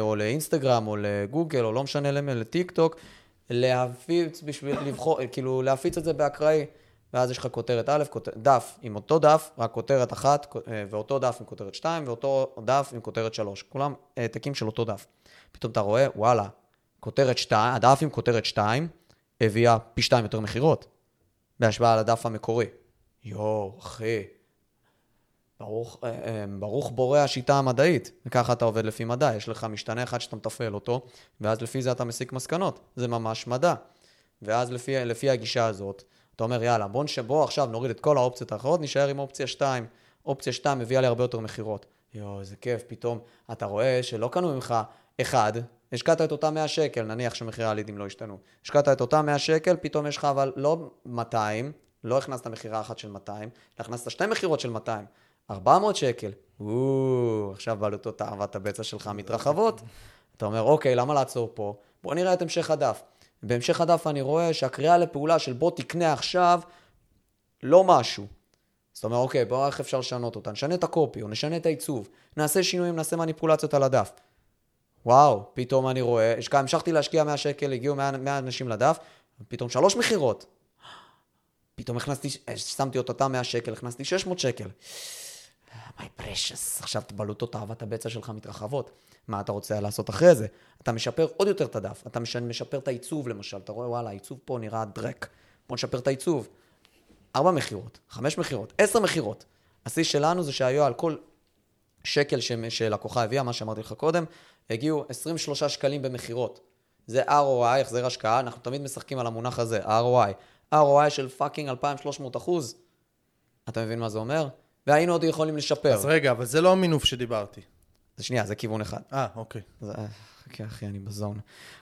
או לאינסטגרם, או לגוגל, או לא משנה למי, לטיק טוק, להפיץ בשביל לבחור, כאילו להפיץ את זה באקראי. ואז יש לך כותרת א', כותר, דף עם אותו דף, רק כותרת אחת, אה, ואותו דף עם כותרת 2, ואותו דף עם כותרת 3. כולם העתקים של אותו דף. פתאום אתה רואה, וואלה, כותרת 2, הדף עם כותרת 2 הביאה פי 2 יותר מכירות, בהשוואה לדף המקורי. יואו, אחי, ברוך, אה, אה, ברוך בורא השיטה המדעית. וככה אתה עובד לפי מדע, יש לך משתנה אחד שאתה מתפעל אותו, ואז לפי זה אתה מסיק מסקנות. זה ממש מדע. ואז לפי, לפי הגישה הזאת, אתה אומר, יאללה, בוא. בוא עכשיו נוריד את כל האופציות האחרות, נישאר עם אופציה 2. אופציה 2 מביאה לי הרבה יותר מכירות. יואו, איזה כיף, פתאום אתה רואה שלא קנו ממך אחד, השקעת את אותם 100 שקל, נניח שמחירי הלידים לא השתנו. השקעת את אותם 100 שקל, פתאום יש לך אבל לא 200, לא הכנסת מכירה אחת של 200, הכנסת שתי מכירות של 200. 400 שקל, או, עכשיו בעלותות תאוות הבצע שלך מתרחבות. אתה אומר, אוקיי, למה לעצור פה? בוא נראה את המשך הדף. בהמשך הדף אני רואה שהקריאה לפעולה של בוא תקנה עכשיו, לא משהו. זאת אומרת, אוקיי, בוא, איך אפשר לשנות אותה? נשנה את הקופי, או נשנה את העיצוב, נעשה שינויים, נעשה מניפולציות על הדף. וואו, פתאום אני רואה, המשכתי להשקיע 100 שקל, הגיעו 100, 100 אנשים לדף, פתאום שלוש מכירות. פתאום הכנסתי, שמתי את אותם 100 שקל, הכנסתי 600 שקל. My precious, עכשיו בלוטות תאוות הבצע שלך מתרחבות. מה אתה רוצה לעשות אחרי זה? אתה משפר עוד יותר את הדף, אתה מש- משפר את העיצוב למשל, אתה רואה, וואלה, העיצוב פה נראה דרק, בוא נשפר את העיצוב. ארבע מכירות, חמש מכירות, עשר מכירות. השיא שלנו זה שהיו על כל שקל ש- שלקוחה הביאה, מה שאמרתי לך קודם, הגיעו 23 שקלים במכירות. זה ROI, החזר השקעה, אנחנו תמיד משחקים על המונח הזה, ROI. ROI של fucking 2,300 אחוז. אתה מבין מה זה אומר? והיינו עוד יכולים לשפר. אז רגע, אבל זה לא המינוף שדיברתי. זה שנייה, זה כיוון אחד. אה, אוקיי. זה- אה, חכה, אחי, אני ב-zone.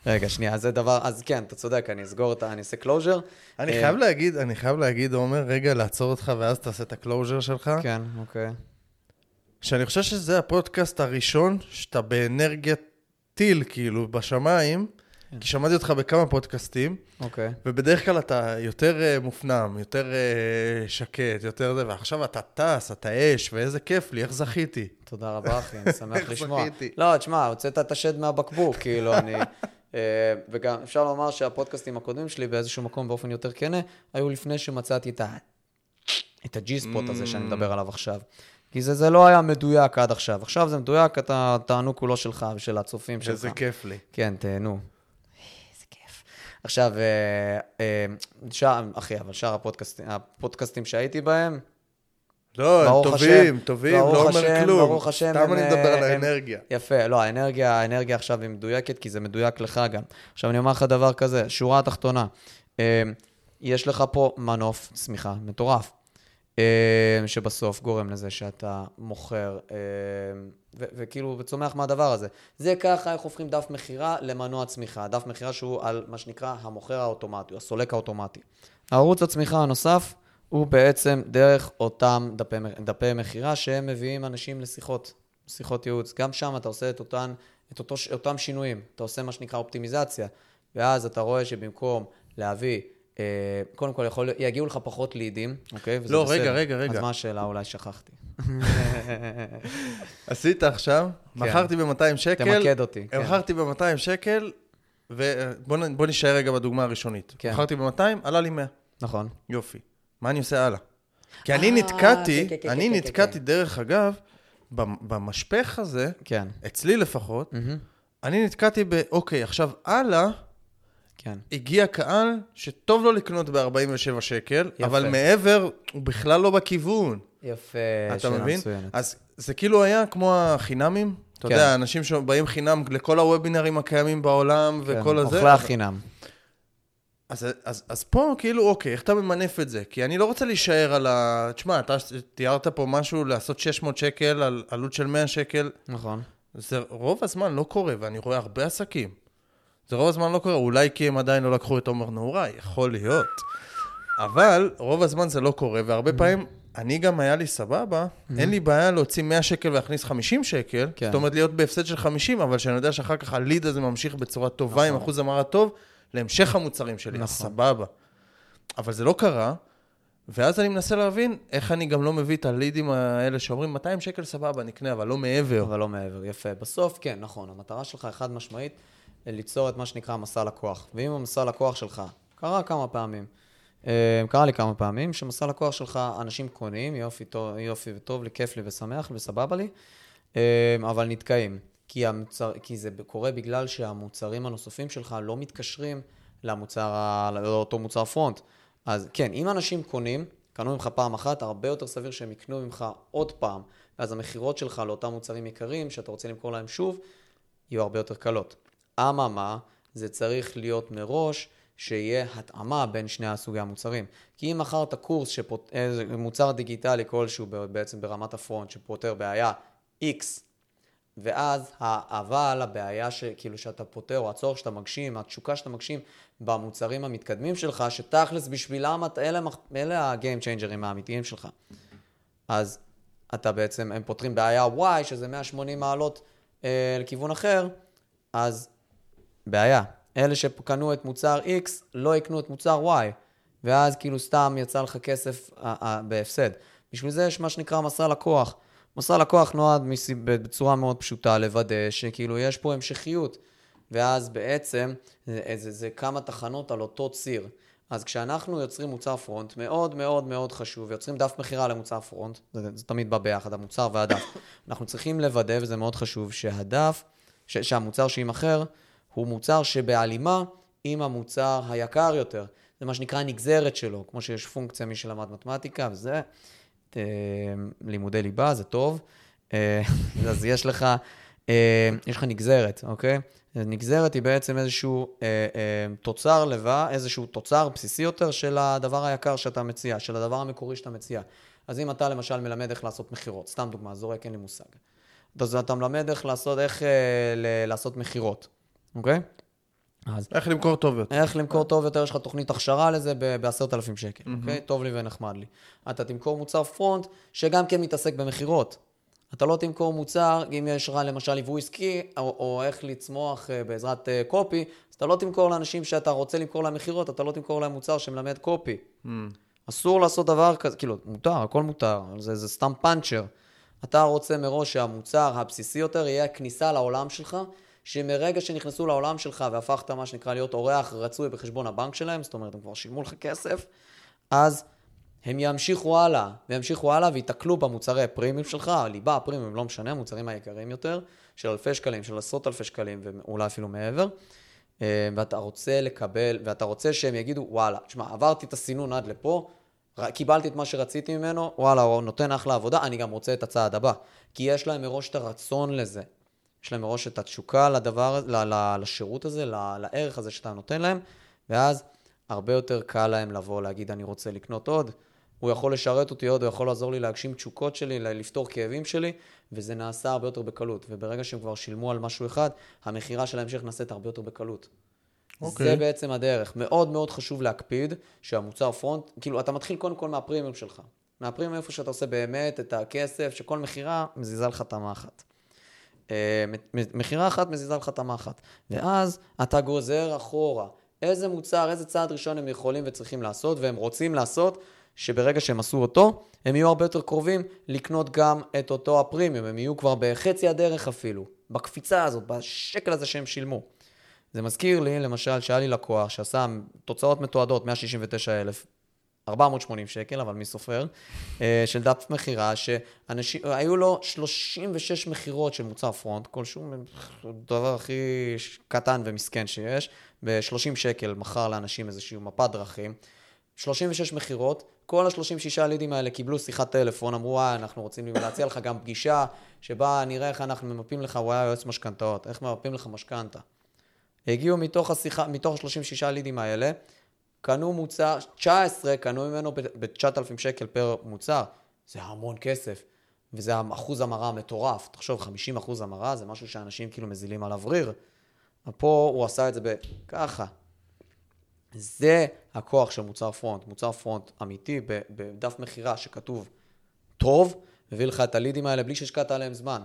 רגע, שנייה, זה דבר, אז כן, אתה צודק, אני אסגור את ה... אני אעשה closure. אני אה, חייב להגיד, אני חייב להגיד, עומר, רגע, לעצור אותך ואז תעשה את ה closure שלך. כן, אוקיי. שאני חושב שזה הפודקאסט הראשון שאתה באנרגיית טיל, כאילו, בשמיים, כי שמעתי אותך בכמה פודקאסטים, אוקיי. ובדרך כלל אתה יותר אה, מופנם, יותר אה, שקט, יותר זה, ועכשיו אתה טס, אתה אש, ואיזה כיף לי, איך זכיתי. תודה רבה, אחי, אני שמח איך לשמוע. זכיתי. לא, תשמע, הוצאת את השד מהבקבוק, כאילו, אני... אה, וגם אפשר לומר שהפודקאסטים הקודמים שלי באיזשהו מקום באופן יותר כנה, היו לפני שמצאתי את ה... את הג'י ספוט הזה שאני מדבר עליו עכשיו. כי זה, זה לא היה מדויק עד עכשיו. עכשיו זה מדויק, אתה תענו כולו שלך ושל הצופים שלך. איזה כיף לי. כן, תהנו. עכשיו, אה, אה, שאר, אחי, אבל שאר הפודקאסטים, הפודקאסטים שהייתי בהם, לא, הם טובים, השם, טובים, לא אומר השם, כלום. ברוך השם, סתם הם, אני מדבר אה, על הם- האנרגיה. יפה, לא, האנרגיה, האנרגיה עכשיו היא מדויקת, כי זה מדויק לך גם. עכשיו, אני אומר לך דבר כזה, שורה התחתונה, אה, יש לך פה מנוף צמיחה מטורף, אה, שבסוף גורם לזה שאתה מוכר, אה, ו- וכאילו, וצומח מהדבר הזה. זה ככה איך הופכים דף מכירה למנוע צמיחה. דף מכירה שהוא על מה שנקרא המוכר האוטומטי, הסולק האוטומטי. הערוץ הצמיחה הנוסף הוא בעצם דרך אותם דפי, דפי מכירה שהם מביאים אנשים לשיחות, שיחות ייעוץ. גם שם אתה עושה את, אותן, את אותו, אותם שינויים, אתה עושה מה שנקרא אופטימיזציה, ואז אתה רואה שבמקום להביא, אה, קודם כל יכול, יגיעו לך פחות לידים, אוקיי? וזה לא, בסדר. רגע, רגע, רגע. אז מה השאלה? אולי שכחתי. עשית עכשיו, מכרתי ב-200 שקל. כן. תמקד אותי, כן. מכרתי ב-200 שקל, ובוא נשאר רגע בדוגמה הראשונית. כן. מכרתי ב-200, עלה לי 100. נכון. יופי. מה אני עושה הלאה? כי אני אה, נתקעתי, כן, כן, אני כן, כן, נתקעתי כן. דרך אגב, במ- במשפך הזה, כן. אצלי לפחות. אני נתקעתי ב, אוקיי, עכשיו הלאה, כן. הגיע קהל שטוב לו לקנות ב-47 שקל, יפה. אבל מעבר, הוא בכלל לא בכיוון. יפה, אתה מבין? מצוינת. אז זה כאילו היה כמו החינמים. אתה כן. יודע, אנשים שבאים חינם לכל הוובינרים הקיימים בעולם כן, וכל הזה. אוכלי החינם. אז, אז, אז פה, כאילו, אוקיי, איך אתה ממנף את זה? כי אני לא רוצה להישאר על ה... תשמע, אתה תיארת פה משהו לעשות 600 שקל על עלות של 100 שקל. נכון. זה רוב הזמן לא קורה, ואני רואה הרבה עסקים. זה רוב הזמן לא קורה, אולי כי הם עדיין לא לקחו את עומר נעורי, יכול להיות. אבל רוב הזמן זה לא קורה, והרבה פעמים, אני גם היה לי סבבה, אין לי בעיה להוציא 100 שקל ולהכניס 50 שקל, כן. זאת אומרת להיות בהפסד של 50, אבל שאני יודע שאחר כך הליד הזה ממשיך בצורה טובה, עם אחוז המרה טוב, להמשך המוצרים שלי, נכון. סבבה. אבל זה לא קרה, ואז אני מנסה להבין איך אני גם לא מביא את הלידים האלה שאומרים 200 שקל סבבה, נקנה, אבל לא מעבר. אבל לא מעבר, יפה. בסוף, כן, נכון, המטרה שלך חד משמעית, ליצור את מה שנקרא מסע לקוח. ואם המסע לקוח שלך, קרה כמה פעמים, אה, קרה לי כמה פעמים, שמסע לקוח שלך, אנשים קונים, יופי, טוב, יופי וטוב לי, כיף לי ושמח וסבבה לי, אה, אבל נתקעים. כי, המוצר, כי זה קורה בגלל שהמוצרים הנוספים שלך לא מתקשרים למוצר, לאותו מוצר פרונט. אז כן, אם אנשים קונים, קנו ממך פעם אחת, הרבה יותר סביר שהם יקנו ממך עוד פעם, ואז המכירות שלך לאותם מוצרים יקרים, שאתה רוצה למכור להם שוב, יהיו הרבה יותר קלות. אממה, זה צריך להיות מראש, שיהיה התאמה בין שני הסוגי המוצרים. כי אם מכרת קורס, שפות... איזה מוצר דיגיטלי כלשהו בעצם ברמת הפרונט, שפותר בעיה X, ואז האבל, הבעיה ש... כאילו שאתה פותר, או הצורך שאתה מגשים, התשוקה שאתה מגשים במוצרים המתקדמים שלך, שתכלס בשבילם אלה, אלה ה-game changers האמיתיים שלך. אז אתה בעצם, הם פותרים בעיה Y, שזה 180 מעלות אה, לכיוון אחר, אז בעיה. אלה שקנו את מוצר X, לא יקנו את מוצר Y, ואז כאילו סתם יצא לך כסף בהפסד. בשביל זה יש מה שנקרא מסע לקוח. מסע לקוח נועד בצורה מאוד פשוטה לוודא שכאילו יש פה המשכיות, ואז בעצם זה, זה, זה כמה תחנות על אותו ציר. אז כשאנחנו יוצרים מוצר פרונט, מאוד מאוד מאוד חשוב, יוצרים דף מכירה למוצר פרונט, זה, זה תמיד בא ביחד, המוצר והדף. אנחנו צריכים לוודא, וזה מאוד חשוב, שהדף, ש, שהמוצר שיימכר, הוא מוצר שבהלימה עם המוצר היקר יותר. זה מה שנקרא נגזרת שלו, כמו שיש פונקציה, מי שלמד מתמטיקה וזה, אה, לימודי ליבה, זה טוב. אה, אז יש לך אה, יש לך נגזרת, אוקיי? נגזרת היא בעצם איזשהו תוצר לבא, איזשהו תוצר בסיסי יותר של הדבר היקר שאתה מציע, של הדבר המקורי שאתה מציע. אז אם אתה למשל מלמד איך לעשות מכירות, סתם דוגמה, זורק, אין לי מושג. אז אתה מלמד איך לעשות, איך לעשות מכירות, אוקיי? אז איך למכור טוב יותר. איך למכור טוב יותר, יש לך תוכנית הכשרה לזה ב-10,000 שקל, אוקיי? טוב לי ונחמד לי. אתה תמכור מוצר פרונט, שגם כן מתעסק במכירות. אתה לא תמכור מוצר, אם יש לך למשל ליווי עסקי, או, או איך לצמוח אה, בעזרת אה, קופי, אז אתה לא תמכור לאנשים שאתה רוצה למכור להם מכירות, אתה לא תמכור להם מוצר שמלמד קופי. אסור לעשות דבר כזה, כאילו, מותר, הכל מותר, זה, זה סתם פאנצ'ר. אתה רוצה מראש שהמוצר הבסיסי יותר יהיה הכניסה לעולם שלך, שמרגע שנכנסו לעולם שלך והפכת מה שנקרא להיות אורח רצוי בחשבון הבנק שלהם, זאת אומרת, הם כבר שילמו לך כסף, אז הם ימשיכו הלאה, וימשיכו הלאה וייתקלו במוצרי הפרימיום שלך, הליבה, הפרימיום, לא משנה, המוצרים היקרים יותר, של אלפי שקלים, של עשרות אלפי שקלים, ואולי אפילו מעבר. אה, ואתה רוצה לקבל, ואתה רוצה שהם יגידו, וואלה, תשמע, עברתי את הסינון עד לפה, קיבלתי את מה שרציתי ממנו, וואלה, הוא נותן אחלה עבודה, אני גם רוצה את הצעד הבא. כי יש להם מראש את הרצון לזה. יש להם מראש את התשוקה לדבר, לשירות הזה, לערך הזה שאתה נותן להם, ואז הרבה יותר קל להם לבוא, להגיד, אני רוצה לקנות עוד. הוא יכול לשרת אותי עוד, הוא יכול לעזור לי להגשים תשוקות שלי, לפתור כאבים שלי, וזה נעשה הרבה יותר בקלות. וברגע שהם כבר שילמו על משהו אחד, המכירה של ההמשך נעשית הרבה יותר בקלות. אוקיי. זה בעצם הדרך. מאוד מאוד חשוב להקפיד שהמוצר פרונט, כאילו, אתה מתחיל קודם כל מהפרימיום שלך. מהפרימיום איפה שאתה עושה באמת את הכסף, שכל מכירה מזיזה לך את המחט. אה, מכירה אחת מזיזה לך את המחט. ואז אתה גוזר אחורה. איזה מוצר, איזה צעד ראשון הם יכולים וצריכים לעשות, והם רוצים לעשות, שברגע שהם עשו אותו, הם יהיו הרבה יותר קרובים לקנות גם את אותו הפרימיום. הם יהיו כבר בחצי הדרך אפילו, בקפיצה הזאת, בשקל הזה שהם שילמו. זה מזכיר לי, למשל, שהיה לי לקוח שעשה תוצאות מתועדות, 169,000, 480 שקל, אבל מי סופר, אה, של דף מכירה, שאנשים, היו לו 36 מכירות של מוצר פרונט, כלשהו, דבר הכי קטן ומסכן שיש, ב-30 שקל מכר לאנשים איזושהי מפת דרכים. 36 מכירות, כל ה-36 לידים האלה קיבלו שיחת טלפון, אמרו, וואי, אנחנו רוצים להציע לך גם פגישה, שבה נראה איך אנחנו ממפים לך, הוא היה יועץ משכנתאות, איך ממפים לך משכנתה. הגיעו מתוך השיחה, מתוך ה-36 לידים האלה, קנו מוצר, 19 קנו ממנו ב-9,000 שקל פר מוצר. זה המון כסף, וזה אחוז המרה מטורף. תחשוב, 50 אחוז המרה זה משהו שאנשים כאילו מזילים עליו ריר. פה הוא עשה את זה בככה. זה הכוח של מוצר פרונט. מוצר פרונט אמיתי בדף מכירה שכתוב טוב, מביא לך את הלידים האלה בלי שהשקעת עליהם זמן.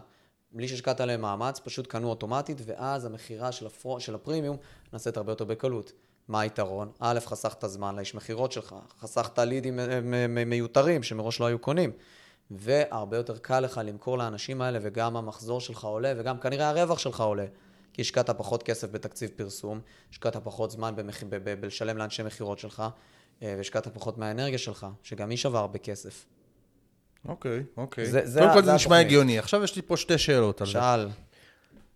בלי שהשקעת עליהם מאמץ, פשוט קנו אוטומטית, ואז המכירה של, הפר... של הפרימיום נעשית הרבה יותר בקלות. מה היתרון? א', חסכת זמן לאיש מכירות שלך, חסכת לידים מיותרים שמראש לא היו קונים, והרבה יותר קל לך למכור לאנשים האלה, וגם המחזור שלך עולה, וגם כנראה הרווח שלך עולה. כי השקעת פחות כסף בתקציב פרסום, השקעת פחות זמן במח... ב- ב- בלשלם לאנשי מכירות שלך, אה, והשקעת פחות מהאנרגיה שלך, שגם היא שווה הרבה כסף. אוקיי, אוקיי. זה- זה קודם כל זה זה נשמע. הגיוני. עכשיו יש לי פה שתי שאלות על זה. שאל,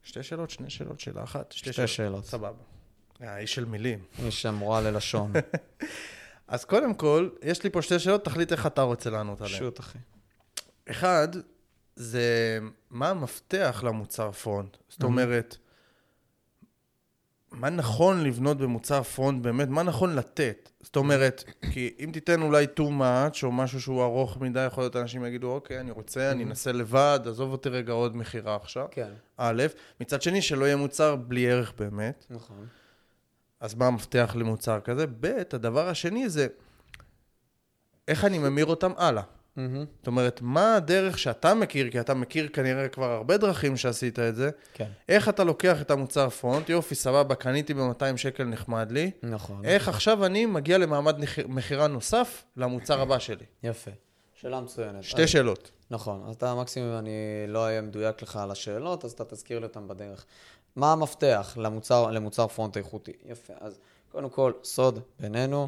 שתי שאלות, שני שאלות, שאלה אחת. שתי שאלות. סבבה. אה, איש של מילים. יש שם מורה ללשון. אז קודם כל, יש לי פה שתי שאלות, תחליט איך אתה רוצה לענות עליהן. פשוט, אחי. אחד, זה מה המפתח למוצר פרונט. זאת אומרת, מה נכון לבנות במוצר פרונט באמת, מה נכון לתת. זאת אומרת, כי אם תיתן אולי too much, או משהו שהוא ארוך מדי, יכול להיות אנשים יגידו, אוקיי, אני רוצה, אני אנסה לבד, עזוב אותי רגע עוד מכירה עכשיו. כן. א', מצד שני, שלא יהיה מוצר בלי ערך באמת. נכון. אז מה המפתח למוצר כזה? ב', הדבר השני זה איך אני ממיר אותם הלאה. מהמם. זאת אומרת, מה הדרך שאתה מכיר, כי אתה מכיר כנראה כבר הרבה דרכים שעשית את זה, כן. איך אתה לוקח את המוצר פרונט, יופי, סבבה, קניתי ב-200 שקל, נחמד לי, נכון. איך עכשיו אני מגיע למעמד מכירה נוסף למוצר הבא שלי? יפה. שאלה מצוינת. שתי אז- שאלות. נכון, אז אתה מקסימום, אני לא אהיה מדויק לך על השאלות, אז אתה תזכיר לי אותן בדרך. מה המפתח למוצר, למוצר פרונט איכותי? יפה, אז קודם כל, סוד בינינו,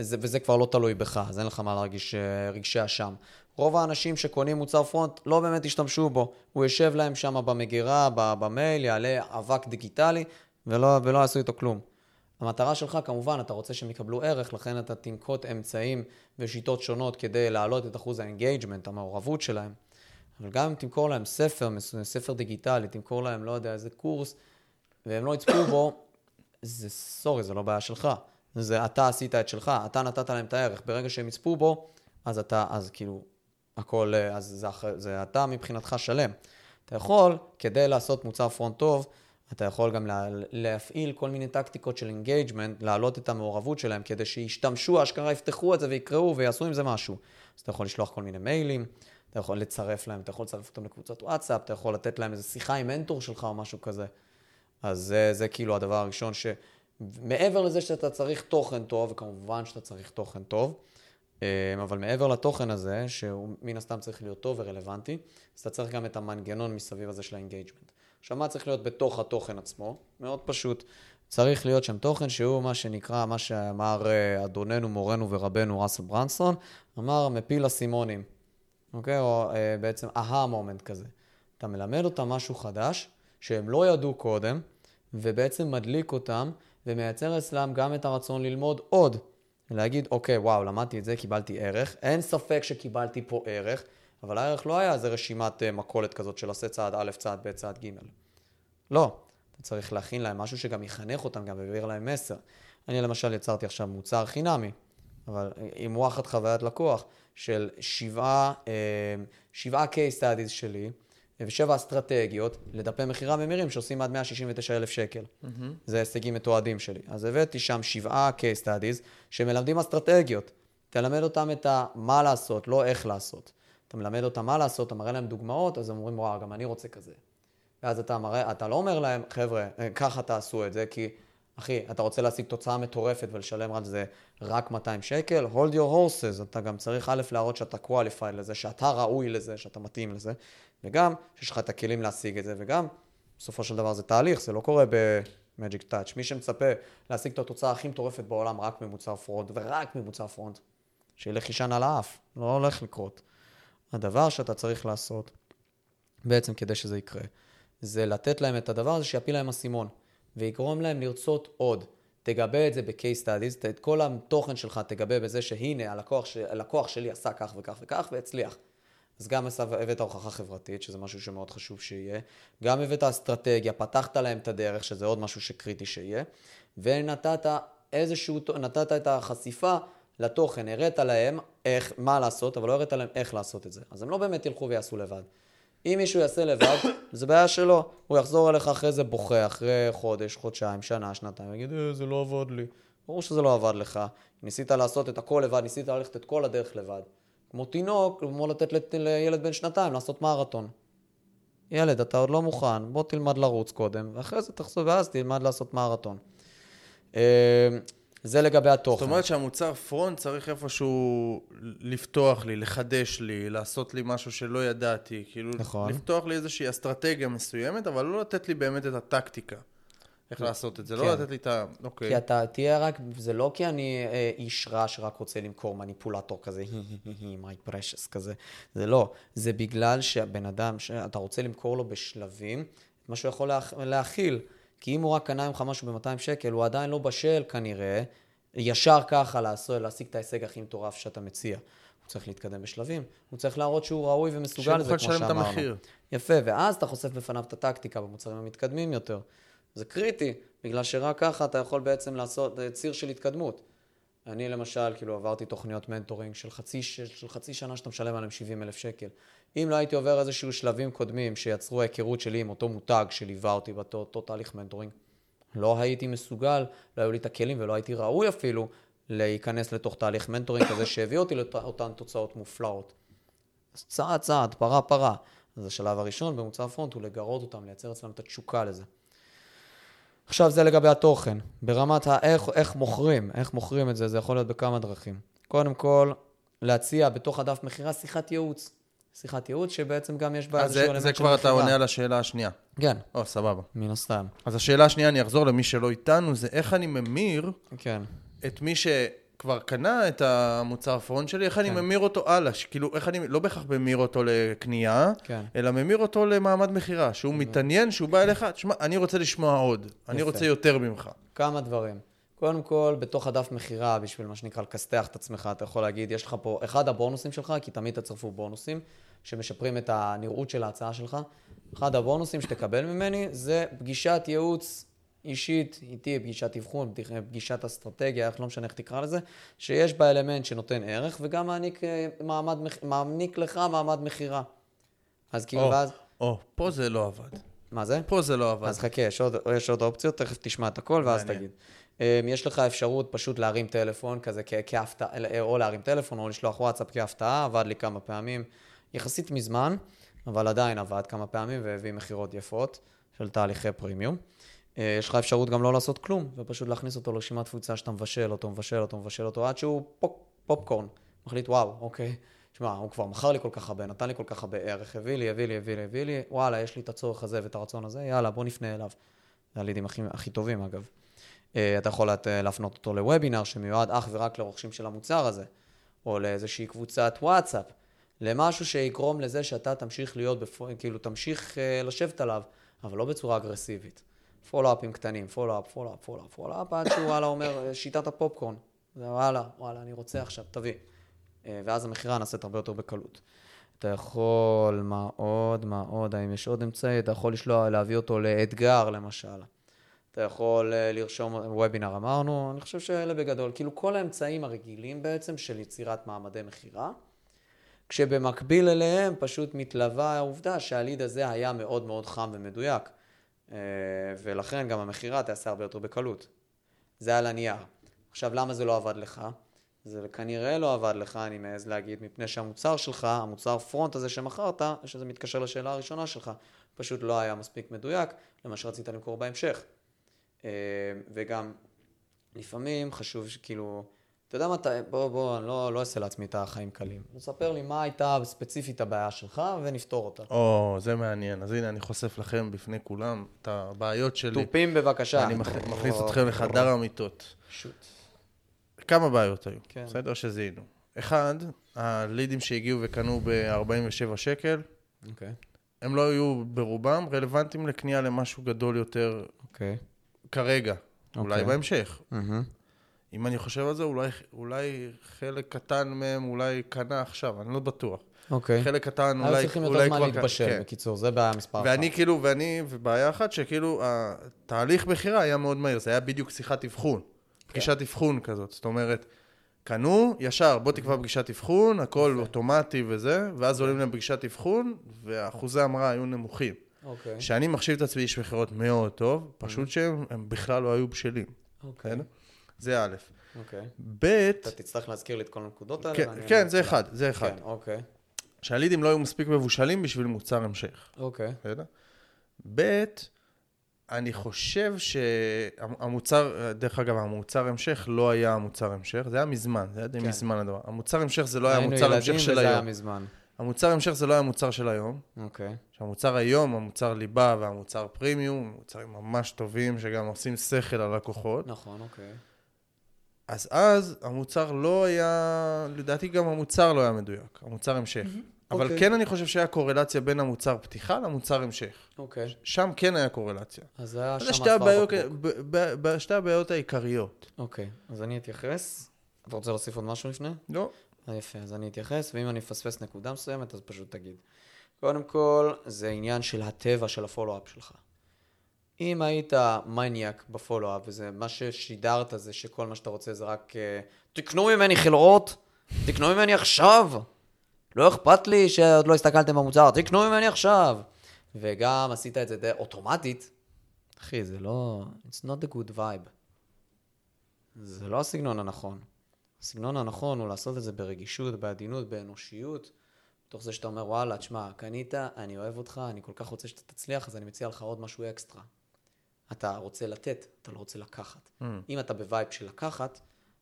זה, וזה כבר לא תלוי בך, אז אין לך מה להרגיש אה, רגשי אשם. רוב האנשים שקונים מוצר פרונט לא באמת השתמשו בו. הוא יושב להם שם במגירה, במייל, יעלה אבק דיגיטלי, ולא, ולא יעשו איתו כלום. המטרה שלך, כמובן, אתה רוצה שהם יקבלו ערך, לכן אתה תנקוט אמצעים ושיטות שונות כדי להעלות את אחוז ה engagement, המעורבות שלהם. אבל גם אם תמכור להם ספר, ספר דיגיטלי, תמכור להם, לא יודע, איזה קורס, והם לא יצפו בו, זה, sorry, זה לא בעיה שלך. זה אתה עשית את שלך, אתה נתת להם את הערך. ברגע שהם יצפו בו, אז אתה, אז כאילו, הכל, אז זה, אחרי- זה אתה מבחינתך שלם. אתה יכול, כדי לעשות מוצר פרונט טוב, אתה יכול גם לה, להפעיל כל מיני טקטיקות של engagement, להעלות את המעורבות שלהם, כדי שישתמשו, אשכרה יפתחו את זה ויקראו ויעשו עם זה משהו. אז אתה יכול לשלוח כל מיני מיילים, אתה יכול לצרף להם, אתה יכול לצרף אותם לקבוצת וואטסאפ, אתה יכול לתת להם איזו שיחה עם מנטור שלך או משהו כזה. אז זה, זה כאילו הדבר הראשון ש... מעבר לזה שאתה צריך תוכן טוב, וכמובן שאתה צריך תוכן טוב, אה, אבל מעבר לתוכן הזה, שהוא מן הסתם צריך להיות טוב ורלוונטי, אז אתה צריך גם את המנגנון מסביב הזה של ה engagement. עכשיו, מה צריך להיות בתוך התוכן עצמו? מאוד פשוט. צריך להיות שם תוכן שהוא מה שנקרא, מה שאמר אה, אדוננו, מורנו ורבנו ראסל ברנסון, אמר מפיל אסימונים, אוקיי? או אה, בעצם אהה מומנט כזה. אתה מלמד אותם משהו חדש, שהם לא ידעו קודם, ובעצם מדליק אותם, ומייצר אצלם גם את הרצון ללמוד עוד. להגיד, אוקיי, וואו, למדתי את זה, קיבלתי ערך. אין ספק שקיבלתי פה ערך, אבל הערך לא היה איזה רשימת אה, מכולת כזאת של עשה צעד א', צעד ב', צעד ג'. לא. צריך להכין להם משהו שגם יחנך אותם, גם יעביר להם מסר. אני למשל יצרתי עכשיו מוצר חינמי, אבל עם וואחד חוויית לקוח של שבעה, אה, שבעה case studies שלי, ושבע אסטרטגיות לדפי מכירה ממירים שעושים עד 169 אלף שקל. Mm-hmm. זה הישגים מתועדים שלי. אז הבאתי שם שבעה case studies שמלמדים אסטרטגיות. תלמד אותם את מה לעשות, לא איך לעשות. אתה מלמד אותם מה לעשות, אתה מראה להם דוגמאות, אז הם אומרים, וואו, גם אני רוצה כזה. ואז אתה מראה, אתה לא אומר להם, חבר'ה, אה, ככה תעשו את זה, כי, אחי, אתה רוצה להשיג תוצאה מטורפת ולשלם על זה רק 200 שקל, hold your horses, אתה גם צריך א', להראות שאתה qualified לזה, שאתה ראוי לזה, שאתה מתאים לזה, וגם שיש לך את הכלים להשיג את זה, וגם, בסופו של דבר זה תהליך, זה לא קורה ב-Magic Touch. מי שמצפה להשיג את התוצאה הכי מטורפת בעולם רק ממוצר פרונט, ורק ממוצר פרונט, שילך יישן על האף, לא הולך לקרות. הדבר שאתה צריך לעשות, בעצם כדי שזה יקרה, זה לתת להם את הדבר הזה שיפיל להם אסימון, ויגרום להם לרצות עוד. תגבה את זה ב-case studies, את כל התוכן שלך תגבה בזה שהנה, הלקוח, ש... הלקוח שלי עשה כך וכך וכך והצליח. אז גם הבאת הוכחה חברתית, שזה משהו שמאוד חשוב שיהיה, גם הבאת אסטרטגיה, פתחת להם את הדרך, שזה עוד משהו שקריטי שיהיה, ונתת איזשהו, נתת את החשיפה לתוכן, הראת להם איך, מה לעשות, אבל לא הראת להם איך לעשות את זה. אז הם לא באמת ילכו ויעשו לבד. אם מישהו יעשה לבד, זה בעיה שלו. הוא יחזור אליך אחרי זה בוכה, אחרי חודש, חודשיים, שנה, שנתיים, יגיד, אה, זה לא עבד לי. ברור שזה לא עבד לך. ניסית לעשות את הכל לבד, ניסית ללכת את כל הדרך לבד. כמו תינוק, כמו לתת לת- לילד בן שנתיים לעשות מרתון. ילד, אתה עוד לא מוכן, בוא תלמד לרוץ קודם, ואחרי זה תחזור, ואז תלמד לעשות מרתון. זה לגבי התוכן. זאת אומרת שהמוצר פרונט צריך איפשהו לפתוח לי, לחדש לי, לעשות לי משהו שלא ידעתי. כאילו, נכון. לפתוח לי איזושהי אסטרטגיה מסוימת, אבל לא לתת לי באמת את הטקטיקה. איך לעשות את זה, לא כן. לתת לי את ה... אוקיי. כי אתה תהיה רק, זה לא כי אני אה, איש רע שרק רוצה למכור מניפולטור כזה, מייק פרשס כזה, זה לא. זה בגלל שהבן אדם, שאתה רוצה למכור לו בשלבים, מה שהוא יכול להכ- להכיל. כי אם הוא רק קנה ממך משהו ב-200 שקל, הוא עדיין לא בשל כנראה, ישר ככה לעשות, להשיג את ההישג הכי מטורף שאתה מציע. הוא צריך להתקדם בשלבים, הוא צריך להראות שהוא ראוי ומסוגל לזה, כמו שאמרנו. לשלם את המחיר. יפה, ואז אתה חושף בפניו את הטקטיקה במוצרים המתקדמים יותר. זה קריטי, בגלל שרק ככה אתה יכול בעצם לעשות אה, ציר של התקדמות. אני למשל, כאילו עברתי תוכניות mentoring של חצי, של חצי שנה שאתה משלם עליהם 70 אלף שקל. אם לא הייתי עובר איזשהו שלבים קודמים שיצרו ההיכרות שלי עם אותו מותג שליווה אותי באותו אותו תהליך mentoring, לא הייתי מסוגל, לא היו לי את הכלים ולא הייתי ראוי אפילו להיכנס לתוך תהליך mentoring כזה שהביא אותי לאותן תוצאות מופלאות. אז צעד צעד, פרה פרה. אז השלב הראשון במוצר פרונט הוא לגרות אותם, לייצר אצלם את התשוקה לזה. עכשיו זה לגבי התוכן. ברמת האיך איך מוכרים, איך מוכרים את זה, זה יכול להיות בכמה דרכים. קודם כל, להציע בתוך הדף מכירה שיחת ייעוץ. שיחת ייעוץ שבעצם גם יש בה אז איזשהו זה, אלמנט זה של כבר אתה מכירה. עונה על השאלה השנייה. כן, או, סבבה. מן הסתם. אז השאלה השנייה, אני אחזור למי שלא איתנו, זה איך אני ממיר כן. את מי שכבר קנה את המוצר פרונט שלי, איך אני כן. ממיר אותו הלאה, כאילו, איך אני, לא בהכרח ממיר אותו לקנייה, כן. אלא ממיר אותו למעמד מכירה, שהוא מתעניין, שהוא בא אליך, תשמע, אני רוצה לשמוע עוד, אני יפה. רוצה יותר ממך. כמה דברים. קודם כל, בתוך הדף מכירה, בשביל מה שנקרא לכסתח את עצמך, אתה יכול להגיד, יש לך פה, אחד הבונוסים שלך, כי תמיד תצרפו בונוסים, שמשפרים את הנראות של ההצעה שלך. אחד הבונוסים שתקבל ממני זה פגישת ייעוץ אישית איתי, פגישת אבחון, פגישת אסטרטגיה, איך לא משנה איך תקרא לזה, שיש בה אלמנט שנותן ערך וגם מעניק, אה, מעמד, מעניק לך מעמד מכירה. אז כאילו, ואז... או, פה זה לא עבד. מה זה? פה זה לא עבד. אז חכה, יש עוד, יש עוד אופציות, תכף תשמע את הכל ואז מעניין. תגיד. אמ, יש לך אפשרות פשוט להרים טלפון כזה כהפתעה, או להרים טלפון או לשלוח וואטסאפ כהפתעה, עבד לי כמה פעמים, יחסית מזמן, אבל עדיין עבד כמה פעמים והביא מכירות יפות של תהליכי פרימיום. אה, יש לך אפשרות גם לא לעשות כלום, ופשוט להכניס אותו לרשימת תפוצה שאתה מבשל אותו, מבשל אותו, מבשל אותו, עד שהוא פופ, פופקורן. מחליט, וואו, אוקיי, שמע, הוא כבר מכר לי כל כך הרבה, נתן לי כל כך הרבה ערך, הביא לי, הביא לי, הביא לי, הביא לי, וואלה, יש לי את הצורך הזה ואת הרצון הזה, יאללה, בוא נפנה אליו. זה הלידים הכי, הכי טובים, אגב. אה, אתה יכול להפנות אותו לוובינר שמיועד אך ורק לרוכשים של המוצר הזה, או לאיזושהי קבוצת וואטסאפ, למשהו שיגרום לזה שאתה תמשיך להיות, בפו, כאילו, תמשיך אה, לשבת עליו, אבל לא בצורה אגרסיבית. follow-up ים קטנים, follow-up, follow-up, follow-up, follow-up, עד שהוא וואלה אומר, אה, שיטת הפופקורן. וואלה, וואלה, אני רוצה עכשיו, תביא. ואז המכירה נעשית הרבה יותר בקלות. אתה יכול, מה עוד, מה עוד, האם יש עוד אמצעי, אתה יכול לשלוח, להביא אותו לאתגר למשל. אתה יכול אה, לרשום וובינר, אמרנו, אני חושב שאלה בגדול, כאילו כל האמצעים הרגילים בעצם של יצירת מעמדי מכירה, כשבמקביל אליהם פשוט מתלווה העובדה שהליד הזה היה מאוד מאוד חם ומדויק, אה, ולכן גם המכירה תעשה הרבה יותר בקלות. זה על הנייר. עכשיו, למה זה לא עבד לך? זה כנראה לא עבד לך, אני מעז להגיד, מפני שהמוצר שלך, המוצר פרונט הזה שמכרת, שזה מתקשר לשאלה הראשונה שלך, פשוט לא היה מספיק מדויק למה שרצית למכור בהמשך. אה, וגם לפעמים חשוב שכאילו, אתה יודע מה, בוא, בוא, אני לא, לא אעשה לעצמי את החיים קלים. תספר לי מה הייתה ספציפית הבעיה שלך ונפתור אותה. או, זה מעניין. אז הנה, אני חושף לכם בפני כולם את הבעיות שלי. תופים בבקשה. אני מכניס אתכם לחדר המיטות. שוט. כמה בעיות היו, כן. בסדר? שזיהינו. אחד, הלידים שהגיעו וקנו ב-47 שקל, אוקיי. Okay. הם לא היו ברובם רלוונטיים לקנייה למשהו גדול יותר. אוקיי. Okay. כרגע, okay. אולי אוקיי. בהמשך. Mm-hmm. אם אני חושב על זה, אולי, אולי חלק קטן מהם אולי קנה עכשיו, אני לא בטוח. אוקיי. Okay. חלק קטן אולי, אולי כבר... היו צריכים יותר זמן להתבשל, כן. בקיצור, זה בעיה מספר אחת. ואני כאילו, ואני, ובעיה אחת, שכאילו, התהליך מכירה היה מאוד מהיר, זה היה בדיוק שיחת אבחון. כן. פגישת אבחון כזאת, זאת אומרת, קנו, ישר, בוא תקבע פגישת אבחון, הכל אוטומטי וזה, ואז עולים להם פגישת אבחון, ואחוזי המראה היו נמוכים. אוקיי. שאני מחשיב את עצמי איש מכירות מאוד טוב, פשוט mm-hmm. שהם בכלל לא היו בשלים. אוקיי. זה א'. אוקיי. ב', אתה תצטרך להזכיר לי את כל הנקודות האלה. כן, כן זה אחד, זה אחד. כן, אוקיי. שהלידים לא היו מספיק מבושלים בשביל מוצר המשך. אוקיי. ב', אני חושב שהמוצר, דרך אגב, המוצר המשך לא היה המוצר המשך, זה היה מזמן, זה היה די כן. מזמן הדבר. המוצר המשך זה לא היה המוצר המשך של היום. היינו ילדים וזה היה מזמן. המוצר המשך זה לא היה מוצר של היום. אוקיי. Okay. שהמוצר היום, המוצר ליבה והמוצר פרימיום, מוצרים ממש טובים שגם עושים שכל ללקוחות. נכון, אוקיי. Okay. אז אז המוצר לא היה, לדעתי גם המוצר לא היה מדויק, המוצר המשך. Mm-hmm. אבל okay. אוקיי. כן אני חושב שהיה קורלציה בין המוצר פתיחה למוצר המשך. אוקיי. Okay. שם כן היה קורלציה. אז זה היה שם הסבר בקבוק. שתי הבעיות העיקריות. אוקיי, okay. אז אני אתייחס. אתה רוצה להוסיף עוד משהו לפני? לא. אה, יפה, אז אני אתייחס, ואם אני אפספס נקודה מסוימת, אז פשוט תגיד. קודם כל, זה עניין של הטבע של הפולו-אפ שלך. אם היית מניאק בפולו-אפ, וזה מה ששידרת זה שכל מה שאתה רוצה זה רק uh, תקנו ממני חלאות, תקנו ממני עכשיו, לא אכפת לי שעוד לא הסתכלתם במוצר, תקנו ממני עכשיו. וגם עשית את זה די אוטומטית, אחי, זה לא... It's not a good vibe. זה לא הסגנון הנכון. הסגנון הנכון הוא לעשות את זה ברגישות, בעדינות, באנושיות, מתוך זה שאתה אומר, וואלה, תשמע, קנית, אני אוהב אותך, אני כל כך רוצה שאתה תצליח, אז אני מציע לך עוד משהו אקסטרה. אתה רוצה לתת, אתה לא רוצה לקחת. Mm. אם אתה ב vibe של לקחת,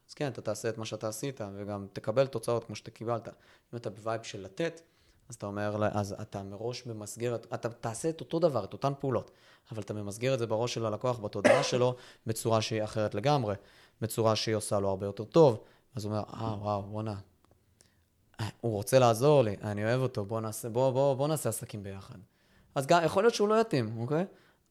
אז כן, אתה תעשה את מה שאתה עשית, וגם תקבל תוצאות כמו שאתה קיבלת. אם אתה ב vibe של לתת, אז אתה אומר, אז אתה מראש ממסגר, אתה תעשה את אותו דבר, את אותן פעולות, אבל אתה ממסגר את זה בראש של הלקוח, בתודעה שלו, בצורה שהיא אחרת לגמרי, בצורה שהיא עושה לו הרבה יותר טוב, אז הוא אומר, אה, וואו, בואנה. הוא רוצה לעזור לי, אני אוהב אותו, בוא נעשה, בוא, בוא, בוא נעשה עסקים ביחד. אז גם, יכול להיות שהוא לא יתאים, אוקיי?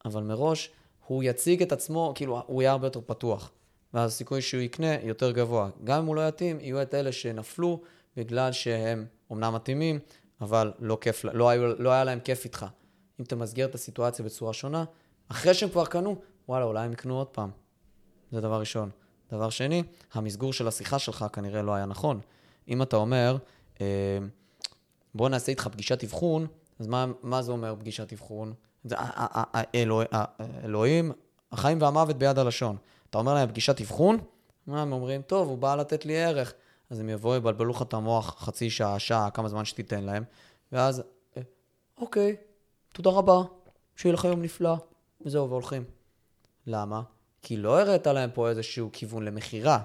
אבל מראש, הוא יציג את עצמו, כאילו, הוא יהיה הרבה יותר פתוח. ואז הסיכוי שהוא יקנה יותר גבוה. גם אם הוא לא יתאים, יהיו את אלה שנפלו בגלל שהם אומנם מתאימים, אבל לא, כיף, לא, היו, לא היה להם כיף איתך. אם אתה מסגר את הסיטואציה בצורה שונה, אחרי שהם כבר קנו, וואלה, אולי הם יקנו עוד פעם. זה דבר ראשון. דבר שני, המסגור של השיחה שלך כנראה לא היה נכון. אם אתה אומר, אה, בוא נעשה איתך פגישת אבחון, אז מה, מה זה אומר פגישת אבחון? זה אלוה, אלוהים, החיים והמוות ביד הלשון. אתה אומר להם פגישת אבחון, הם אומרים? טוב, הוא בא לתת לי ערך. אז הם יבואו, יבלבלו לך את המוח חצי שעה, שעה, כמה זמן שתיתן להם, ואז, אה, אוקיי, תודה רבה, שיהיה לך יום נפלא, וזהו, והולכים. למה? כי לא הראת להם פה איזשהו כיוון למכירה.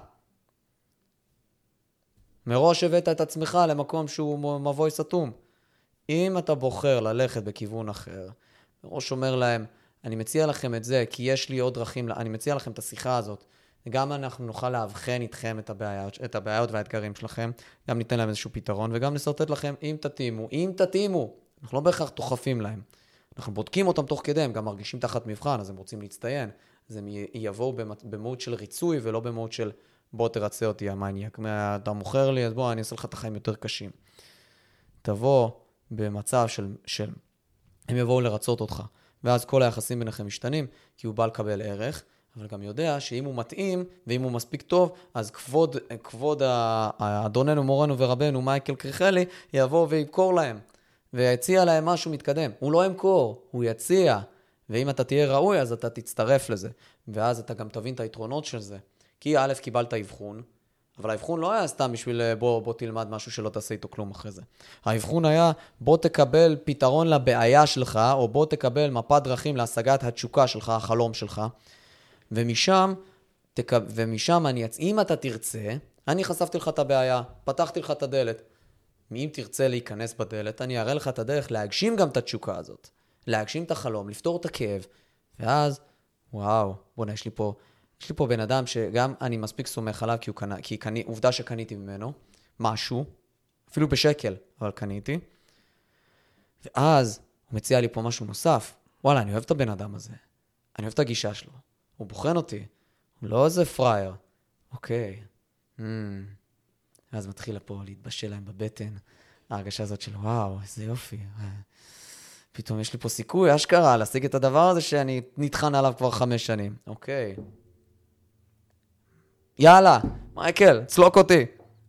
מראש הבאת את עצמך למקום שהוא מבוי סתום. אם אתה בוחר ללכת בכיוון אחר, מראש אומר להם, אני מציע לכם את זה, כי יש לי עוד דרכים, אני מציע לכם את השיחה הזאת. גם אנחנו נוכל לאבחן איתכם את הבעיות, את הבעיות והאתגרים שלכם, גם ניתן להם איזשהו פתרון, וגם נשרטט לכם אם תתאימו, אם תתאימו. אנחנו לא בהכרח דוחפים להם. אנחנו בודקים אותם תוך כדי, הם גם מרגישים תחת מבחן, אז הם רוצים להצטיין. אז הם יבואו של ריצוי ולא במהות של בוא תרצה אותי, המניאק. אתה מוכר לי, אז בוא, אני אעשה לך את החיים יותר קשים. תבוא במצב של, של הם יבואו לרצות אותך, ואז כל היחסים ביניכם משתנים, כי הוא בא לקבל ערך, אבל גם יודע שאם הוא מתאים, ואם הוא מספיק טוב, אז כבוד, כבוד אדוננו, מורנו ורבנו, מייקל קריכלי, יבוא וימכור להם, ויציע להם משהו מתקדם. הוא לא ימכור, הוא יציע. ואם אתה תהיה ראוי, אז אתה תצטרף לזה. ואז אתה גם תבין את היתרונות של זה. כי א', קיבלת אבחון, אבל האבחון לא היה סתם בשביל אה, בוא, בוא תלמד משהו שלא תעשה איתו כלום אחרי זה. האבחון היה בוא תקבל פתרון לבעיה שלך, או בוא תקבל מפת דרכים להשגת התשוקה שלך, החלום שלך, ומשם, תק... ומשם אני. אם אתה תרצה, אני חשפתי לך את הבעיה, פתחתי לך את הדלת. אם תרצה להיכנס בדלת, אני אראה לך את הדרך להגשים גם את התשוקה הזאת. להגשים את החלום, לפתור את הכאב, ואז, וואו, בוא'נה, יש לי פה, יש לי פה בן אדם שגם אני מספיק סומך עליו, כי, הוא קנה, כי קני, עובדה שקניתי ממנו משהו, אפילו בשקל, אבל קניתי, ואז הוא מציע לי פה משהו נוסף. וואלה, אני אוהב את הבן אדם הזה, אני אוהב את הגישה שלו, הוא בוחן אותי, הוא לא איזה פראייר. אוקיי. Mm. אז מתחילה פה להתבשל להם בבטן, ההרגשה הזאת של וואו, איזה יופי. פתאום יש לי פה סיכוי, אשכרה, להשיג את הדבר הזה שאני נטחן עליו כבר חמש שנים. אוקיי. יאללה, מייקל, צלוק אותי.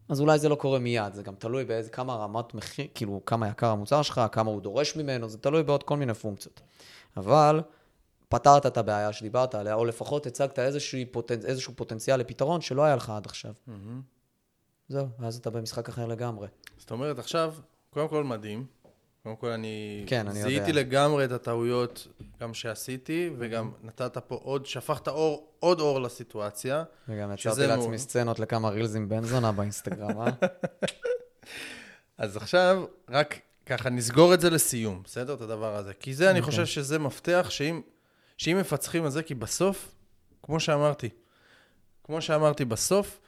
אז אולי זה לא קורה מיד, זה גם תלוי באיזה, כמה רמת מחיר, כאילו, כמה יקר המוצר שלך, כמה הוא דורש ממנו, זה תלוי בעוד כל מיני פונקציות. אבל פתרת את הבעיה שדיברת עליה, או לפחות הצגת פוטנ... איזשהו פוטנציאל לפתרון שלא היה לך עד עכשיו. Mm-hmm. זהו, ואז אתה במשחק אחר לגמרי. זאת אומרת, עכשיו, קודם כל מדהים. קודם כל, אני כן, אני זיהיתי יודע. לגמרי את הטעויות גם שעשיתי, וגם נתת פה עוד, שפכת אור, עוד אור לסיטואציה. וגם יצרתי לעצמי סצנות לכמה רילזים בן זונה באינסטגרם, אה? אז עכשיו, רק ככה נסגור את זה לסיום, בסדר? את הדבר הזה. כי זה, אני אוקיי. חושב שזה מפתח שאם, שאם מפצחים על זה, כי בסוף, כמו שאמרתי, כמו שאמרתי, בסוף,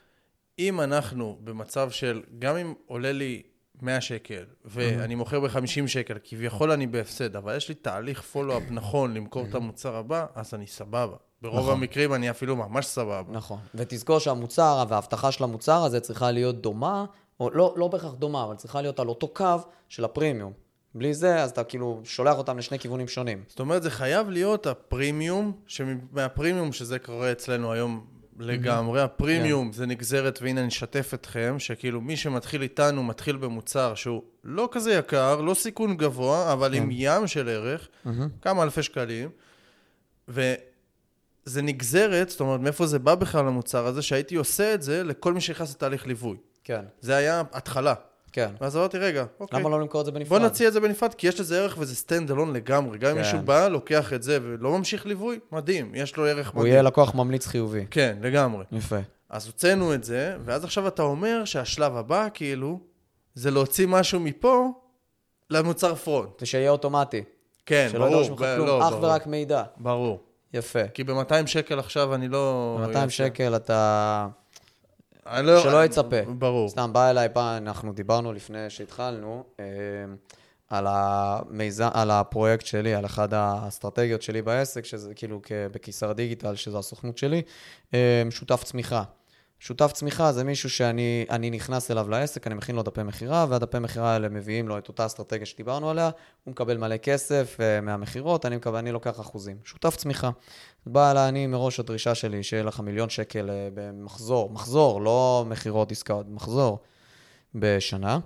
אם אנחנו במצב של, גם אם עולה לי 100 שקל, ואני מוכר ב-50 שקל, כביכול אני בהפסד, אבל יש לי תהליך פולו-אפ נכון למכור את המוצר הבא, אז אני סבבה. ברוב נכון. המקרים אני אפילו ממש סבבה. נכון. ותזכור שהמוצר וההבטחה של המוצר הזה צריכה להיות דומה, או לא, לא בהכרח דומה, אבל צריכה להיות על אותו קו של הפרימיום. בלי זה, אז אתה כאילו שולח אותם לשני כיוונים שונים. זאת אומרת, זה חייב להיות הפרימיום, שמהפרימיום, שזה קורה אצלנו היום לגמרי, הפרימיום זה נגזרת, והנה אני אשתף אתכם, שכאילו מי שמתחיל איתנו מתחיל במוצר שהוא לא כזה יקר, לא סיכון גבוה, אבל עם ים של ערך, כמה אלפי שקלים, וזה נגזרת, זאת אומרת, מאיפה זה בא בכלל למוצר הזה, שהייתי עושה את זה לכל מי שנכנס לתהליך ליווי. כן, זה היה התחלה. כן. ואז אמרתי, רגע, אוקיי. למה לא למכור את זה בנפרד? בוא נציע את זה בנפרד, כי יש לזה ערך וזה stand alone לגמרי. גם אם כן. מישהו בא, לוקח את זה ולא ממשיך ליווי, מדהים, יש לו ערך הוא מדהים. יהיה לקוח ממליץ חיובי. כן, לגמרי. יפה. אז הוצאנו את זה, ואז עכשיו אתה אומר שהשלב הבא, כאילו, זה להוציא משהו מפה למוצר פרונט. ושיהיה אוטומטי. כן, שלא ברור. ב- כלום, לא, אך ברור. ורק מידע. ברור. יפה. כי ב-200 שקל עכשיו אני לא... 200 שקל אתה... לא... שלא יצפה. ברור. סתם, בא אליי פעם, אנחנו דיברנו לפני שהתחלנו, אה, על, המיז... על הפרויקט שלי, על אחד האסטרטגיות שלי בעסק, שזה כאילו בקיסר דיגיטל, שזו הסוכנות שלי, אה, שותף צמיחה. שותף צמיחה זה מישהו שאני נכנס אליו לעסק, אני מכין לו דפי מכירה, והדפי מכירה האלה מביאים לו את אותה אסטרטגיה שדיברנו עליה, הוא מקבל מלא כסף uh, מהמכירות, אני מקבל, אני לוקח אחוזים. שותף צמיחה. בא אליי, אני מראש הדרישה שלי, שיהיה לך מיליון שקל uh, במחזור, מחזור, לא מכירות עסקאות, מחזור בשנה.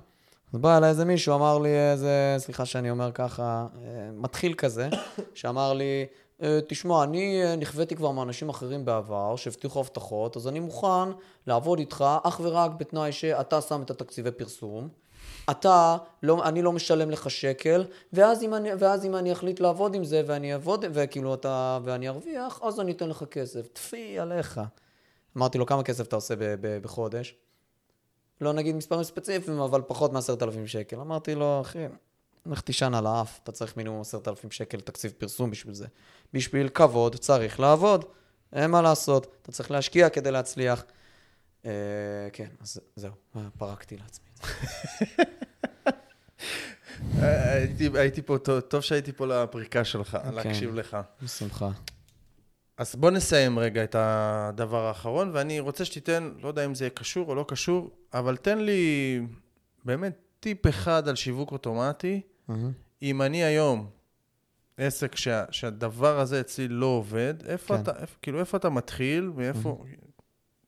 אז בא אליי איזה מישהו, אמר לי איזה, סליחה שאני אומר ככה, uh, מתחיל כזה, שאמר לי, אה, תשמע, אני אה, נכוויתי כבר מאנשים אחרים בעבר, שהבטיחו הבטחות, אז אני מוכן לעבוד איתך אך ורק בתנאי שאתה שם את התקציבי פרסום, אתה, לא, אני לא משלם לך שקל, ואז אם, אני, ואז אם אני אחליט לעבוד עם זה ואני אעבוד, וכאילו אתה, ואני ארוויח, אז אני אתן לך כסף. טפי עליך. אמרתי לו, כמה כסף אתה עושה ב- ב- בחודש? לא נגיד מספרים ספציפיים, אבל פחות מעשרת אלפים שקל. אמרתי לו, אחי, לך תישן על האף, אתה צריך מינימום עשרת אלפים שקל תקציב פרסום בשביל זה. בשביל כבוד צריך לעבוד, אין מה לעשות, אתה צריך להשקיע כדי להצליח. אה, כן, אז זהו, פרקתי לעצמי. הייתי, הייתי פה, טוב, טוב שהייתי פה לפריקה שלך, okay. אוקיי. להקשיב לך. בשמחה. אז בוא נסיים רגע את הדבר האחרון, ואני רוצה שתיתן, לא יודע אם זה קשור או לא קשור, אבל תן לי באמת טיפ אחד על שיווק אוטומטי, Mm-hmm. אם אני היום עסק שה, שהדבר הזה אצלי לא עובד, איפה כן. אתה, איפה, כאילו, איפה אתה מתחיל, ואיפה... Mm-hmm.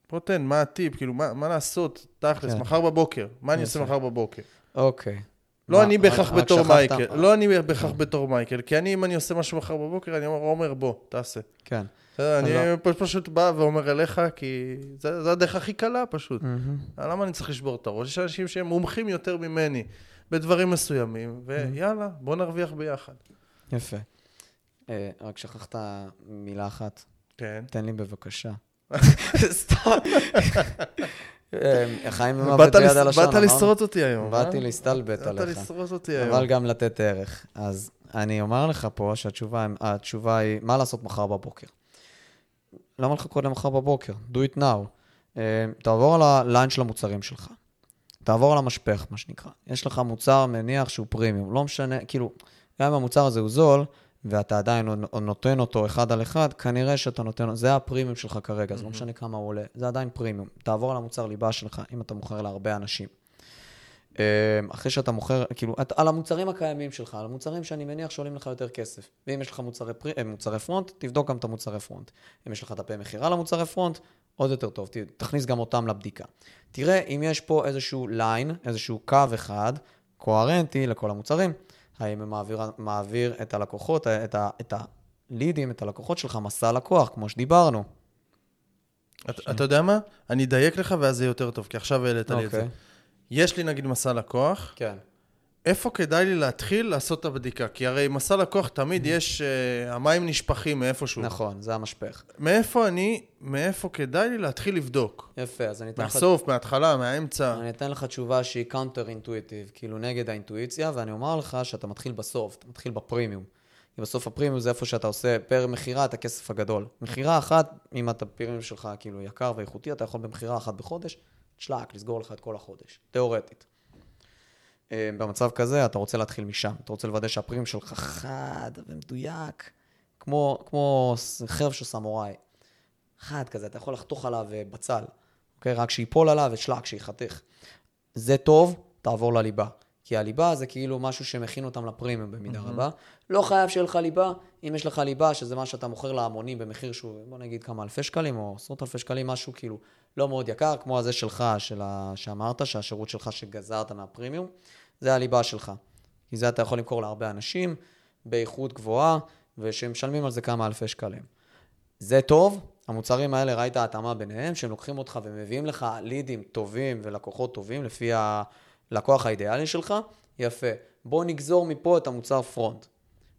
בוא תן, מה הטיפ, כאילו, מה, מה לעשות, תכלס, כן. מחר בבוקר, מה אני עושה מחר בבוקר? אוקיי. לא אני בהכרח בתור מייקל, לא אני בהכרח בתור מייקל, כי אני, אם אני עושה משהו מחר בבוקר, אני אומר, עומר, בוא, תעשה. כן. אני לא. פשוט בא ואומר אליך, כי זה הדרך הכי קלה פשוט. למה אני צריך לשבור את הראש? יש אנשים שהם מומחים יותר ממני. בדברים מסוימים, ויאללה, בוא נרוויח ביחד. יפה. אה, רק שכחת מילה אחת. כן. תן לי בבקשה. סתם. אה, חיים במוות ביד הלשון, באת לשרוט אותי היום. אה? באתי להסתלבט עליך. באת לשרוט אותי היום. אבל גם לתת ערך. אז אני אומר לך פה שהתשובה היא, מה לעשות מחר בבוקר? למה לחכות למחר בבוקר? do it now. תעבור על הליין של המוצרים שלך. תעבור על המשפך, מה שנקרא. יש לך מוצר, מניח שהוא פרימיום, לא משנה, כאילו, גם אם המוצר הזה הוא זול, ואתה עדיין נותן אותו אחד על אחד, כנראה שאתה נותן, זה הפרימיום שלך כרגע, mm-hmm. זה לא משנה כמה הוא עולה, זה עדיין פרימיום. תעבור על המוצר ליבה שלך, אם אתה מוכר להרבה אנשים. אמ, אחרי שאתה מוכר, כאילו, על המוצרים הקיימים שלך, על המוצרים שאני מניח שעולים לך יותר כסף. ואם יש לך מוצרי, פרי, אה, מוצרי front, תבדוק גם את המוצרי front. אם יש לך דפי מכירה למוצרי front, עוד יותר טוב, תכניס גם אותם לבדיקה. תראה אם יש פה איזשהו line, איזשהו קו אחד, קוהרנטי לכל המוצרים, האם הוא מעביר, מעביר את הלקוחות, את, ה, את הלידים, את הלקוחות שלך, מסע לקוח, כמו שדיברנו. אתה, ש... אתה יודע מה? אני אדייק לך ואז זה יותר טוב, כי עכשיו העלית לי את זה. יש לי נגיד מסע לקוח. כן. איפה כדאי לי להתחיל לעשות את הבדיקה? כי הרי מסע לקוח תמיד יש, uh, המים נשפכים מאיפשהו. נכון, זה המשפך. מאיפה אני, מאיפה כדאי לי להתחיל לבדוק? יפה, אז אני אתן לך... מהסוף, מההתחלה, מהאמצע. אני אתן לך תשובה שהיא counter intuitive, כאילו נגד האינטואיציה, ואני אומר לך שאתה מתחיל בסוף, אתה מתחיל בפרימיום. כי בסוף הפרימיום זה איפה שאתה עושה פר מכירה את הכסף הגדול. מכירה אחת, אם אתה פרימיום שלך כאילו יקר ואיכותי, אתה יכול במכירה אחת בחודש, תשלק, לסגור לך את כל החודש, תיאורטית. אה, במצב כזה, אתה רוצה להתחיל משם. אתה רוצה לוודא שהפרימיום שלך חד ומדויק, כמו, כמו חרב של סמוראי. חד כזה, אתה יכול לחתוך עליו אה, בצל, אוקיי? רק שיפול עליו ושלק, שיחתך. זה טוב, תעבור לליבה. כי הליבה זה כאילו משהו שמכין אותם לפרימיום במידה mm-hmm. רבה. לא חייב שיהיה לך ליבה, אם יש לך ליבה, שזה מה שאתה מוכר להמונים במחיר שהוא, בוא נגיד כמה אלפי שקלים או עשרות אלפי שקלים, משהו כאילו לא מאוד יקר, כמו הזה שלך, של ה... שאמרת, שהשירות שלך שגזרת מהפרימיום, זה הליבה שלך. כי זה אתה יכול למכור להרבה אנשים, באיכות גבוהה, ושמשלמים על זה כמה אלפי שקלים. זה טוב, המוצרים האלה, ראית התאמה ביניהם, שהם לוקחים אותך ומביאים לך לידים טובים ולקוחות טובים לפי הלקוח האידיאלי שלך, יפה. בוא נגזור מפה את המוצר front.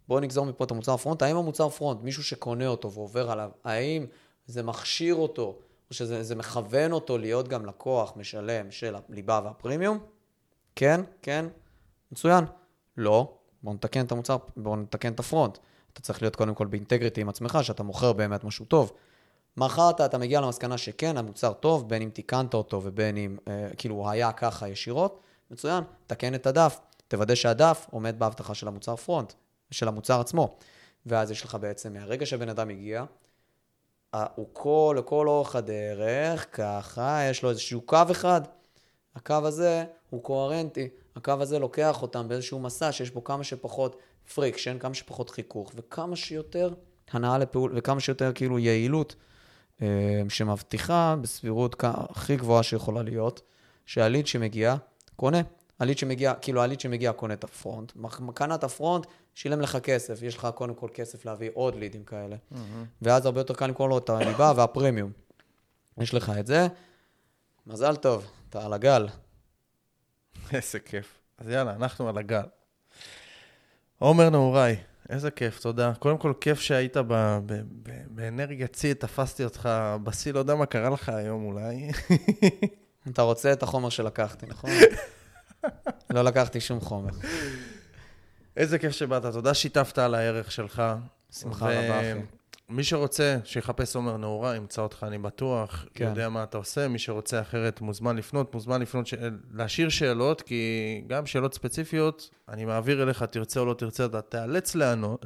בוא נגזור מפה את המוצר front. האם המוצר front, מישהו שקונה אותו ועובר עליו, האם זה מכשיר אותו, או שזה מכוון אותו להיות גם לקוח משלם של הליבה והפרימיום? כן, כן, מצוין. לא, בואו נתקן את המוצר, בואו נתקן את הפרונט. אתה צריך להיות קודם כל באינטגריטי עם עצמך, שאתה מוכר באמת משהו טוב. מכרת, אתה מגיע למסקנה שכן, המוצר טוב, בין אם תיקנת אותו ובין אם, אה, כאילו, הוא היה ככה ישירות, מצוין, תקן את הדף. תוודא שהדף עומד בהבטחה של המוצר פרונט, של המוצר עצמו. ואז יש לך בעצם, מהרגע שבן אדם הגיע, הוא כל, לכל אורך הדרך, ככה, יש לו איזשהו קו אחד. הקו הזה הוא קוהרנטי, הקו הזה לוקח אותם באיזשהו מסע שיש בו כמה שפחות friction, כמה שפחות חיכוך, וכמה שיותר הנאה לפעול, וכמה שיותר כאילו יעילות, אה, שמבטיחה בסבירות הכי גבוהה שיכולה להיות, שהליד שמגיע, קונה. הליד שמגיע, כאילו הליד שמגיע קונה את ה front, קנה את ה front, שילם לך כסף, יש לך קודם כל כסף להביא עוד לידים כאלה. Mm-hmm. ואז הרבה יותר קל למכור לו את הליבה והפרמיום. יש לך את זה, מזל טוב, אתה על הגל. איזה כיף. אז יאללה, אנחנו על הגל. עומר נעוריי, איזה כיף, תודה. קודם כל, כיף שהיית באנרגיה צי, תפסתי אותך בשיא, לא יודע מה קרה לך היום אולי. אתה רוצה את החומר שלקחתי, נכון? לא לקחתי שום חומר. איזה כיף שבאת, תודה שיתפת על הערך שלך. שמחה רבה, אחי. מי שרוצה, שיחפש עומר נעורה, ימצא אותך, אני בטוח, כן. יודע מה אתה עושה. מי שרוצה אחרת, מוזמן לפנות, מוזמן לפנות, ש... להשאיר שאלות, כי גם שאלות ספציפיות, אני מעביר אליך, תרצה או לא תרצה, אתה תיאלץ לענות.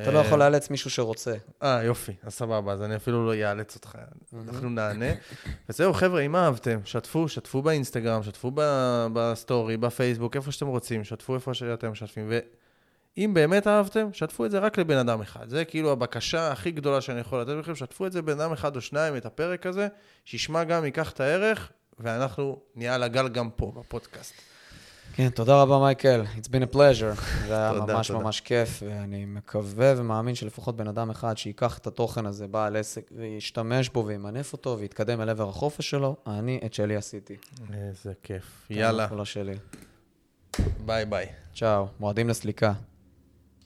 אתה לא יכול לאלץ מישהו שרוצה. אה, יופי, אז סבבה, אז אני אפילו לא אאלץ אותך, אנחנו נענה. וזהו, חבר'ה, אם אהבתם, שתפו, שתפו באינסטגרם, שתפו בסטורי, בפייסבוק, איפה שאתם רוצים, שתפו איפה שאתם משתפים. ואם באמת אהבתם, שתפו את זה רק לבן אדם אחד. זה כאילו הבקשה הכי גדולה שאני יכול לתת לכם, שתפו את זה לבן אדם אחד או שניים, את הפרק הזה, שישמע גם, ייקח את הערך, ואנחנו נהיה על הגל גם פה, בפודקאסט. כן, תודה רבה, מייקל. It's been a pleasure. זה היה תודה, ממש תודה. ממש כיף, ואני מקווה ומאמין שלפחות בן אדם אחד שיקח את התוכן הזה, בעל עסק, וישתמש בו וימנף אותו ויתקדם אל עבר החופש שלו, אני את שלי עשיתי. איזה כיף. יאללה. שלי. ביי ביי. צ'או, מועדים לסליקה.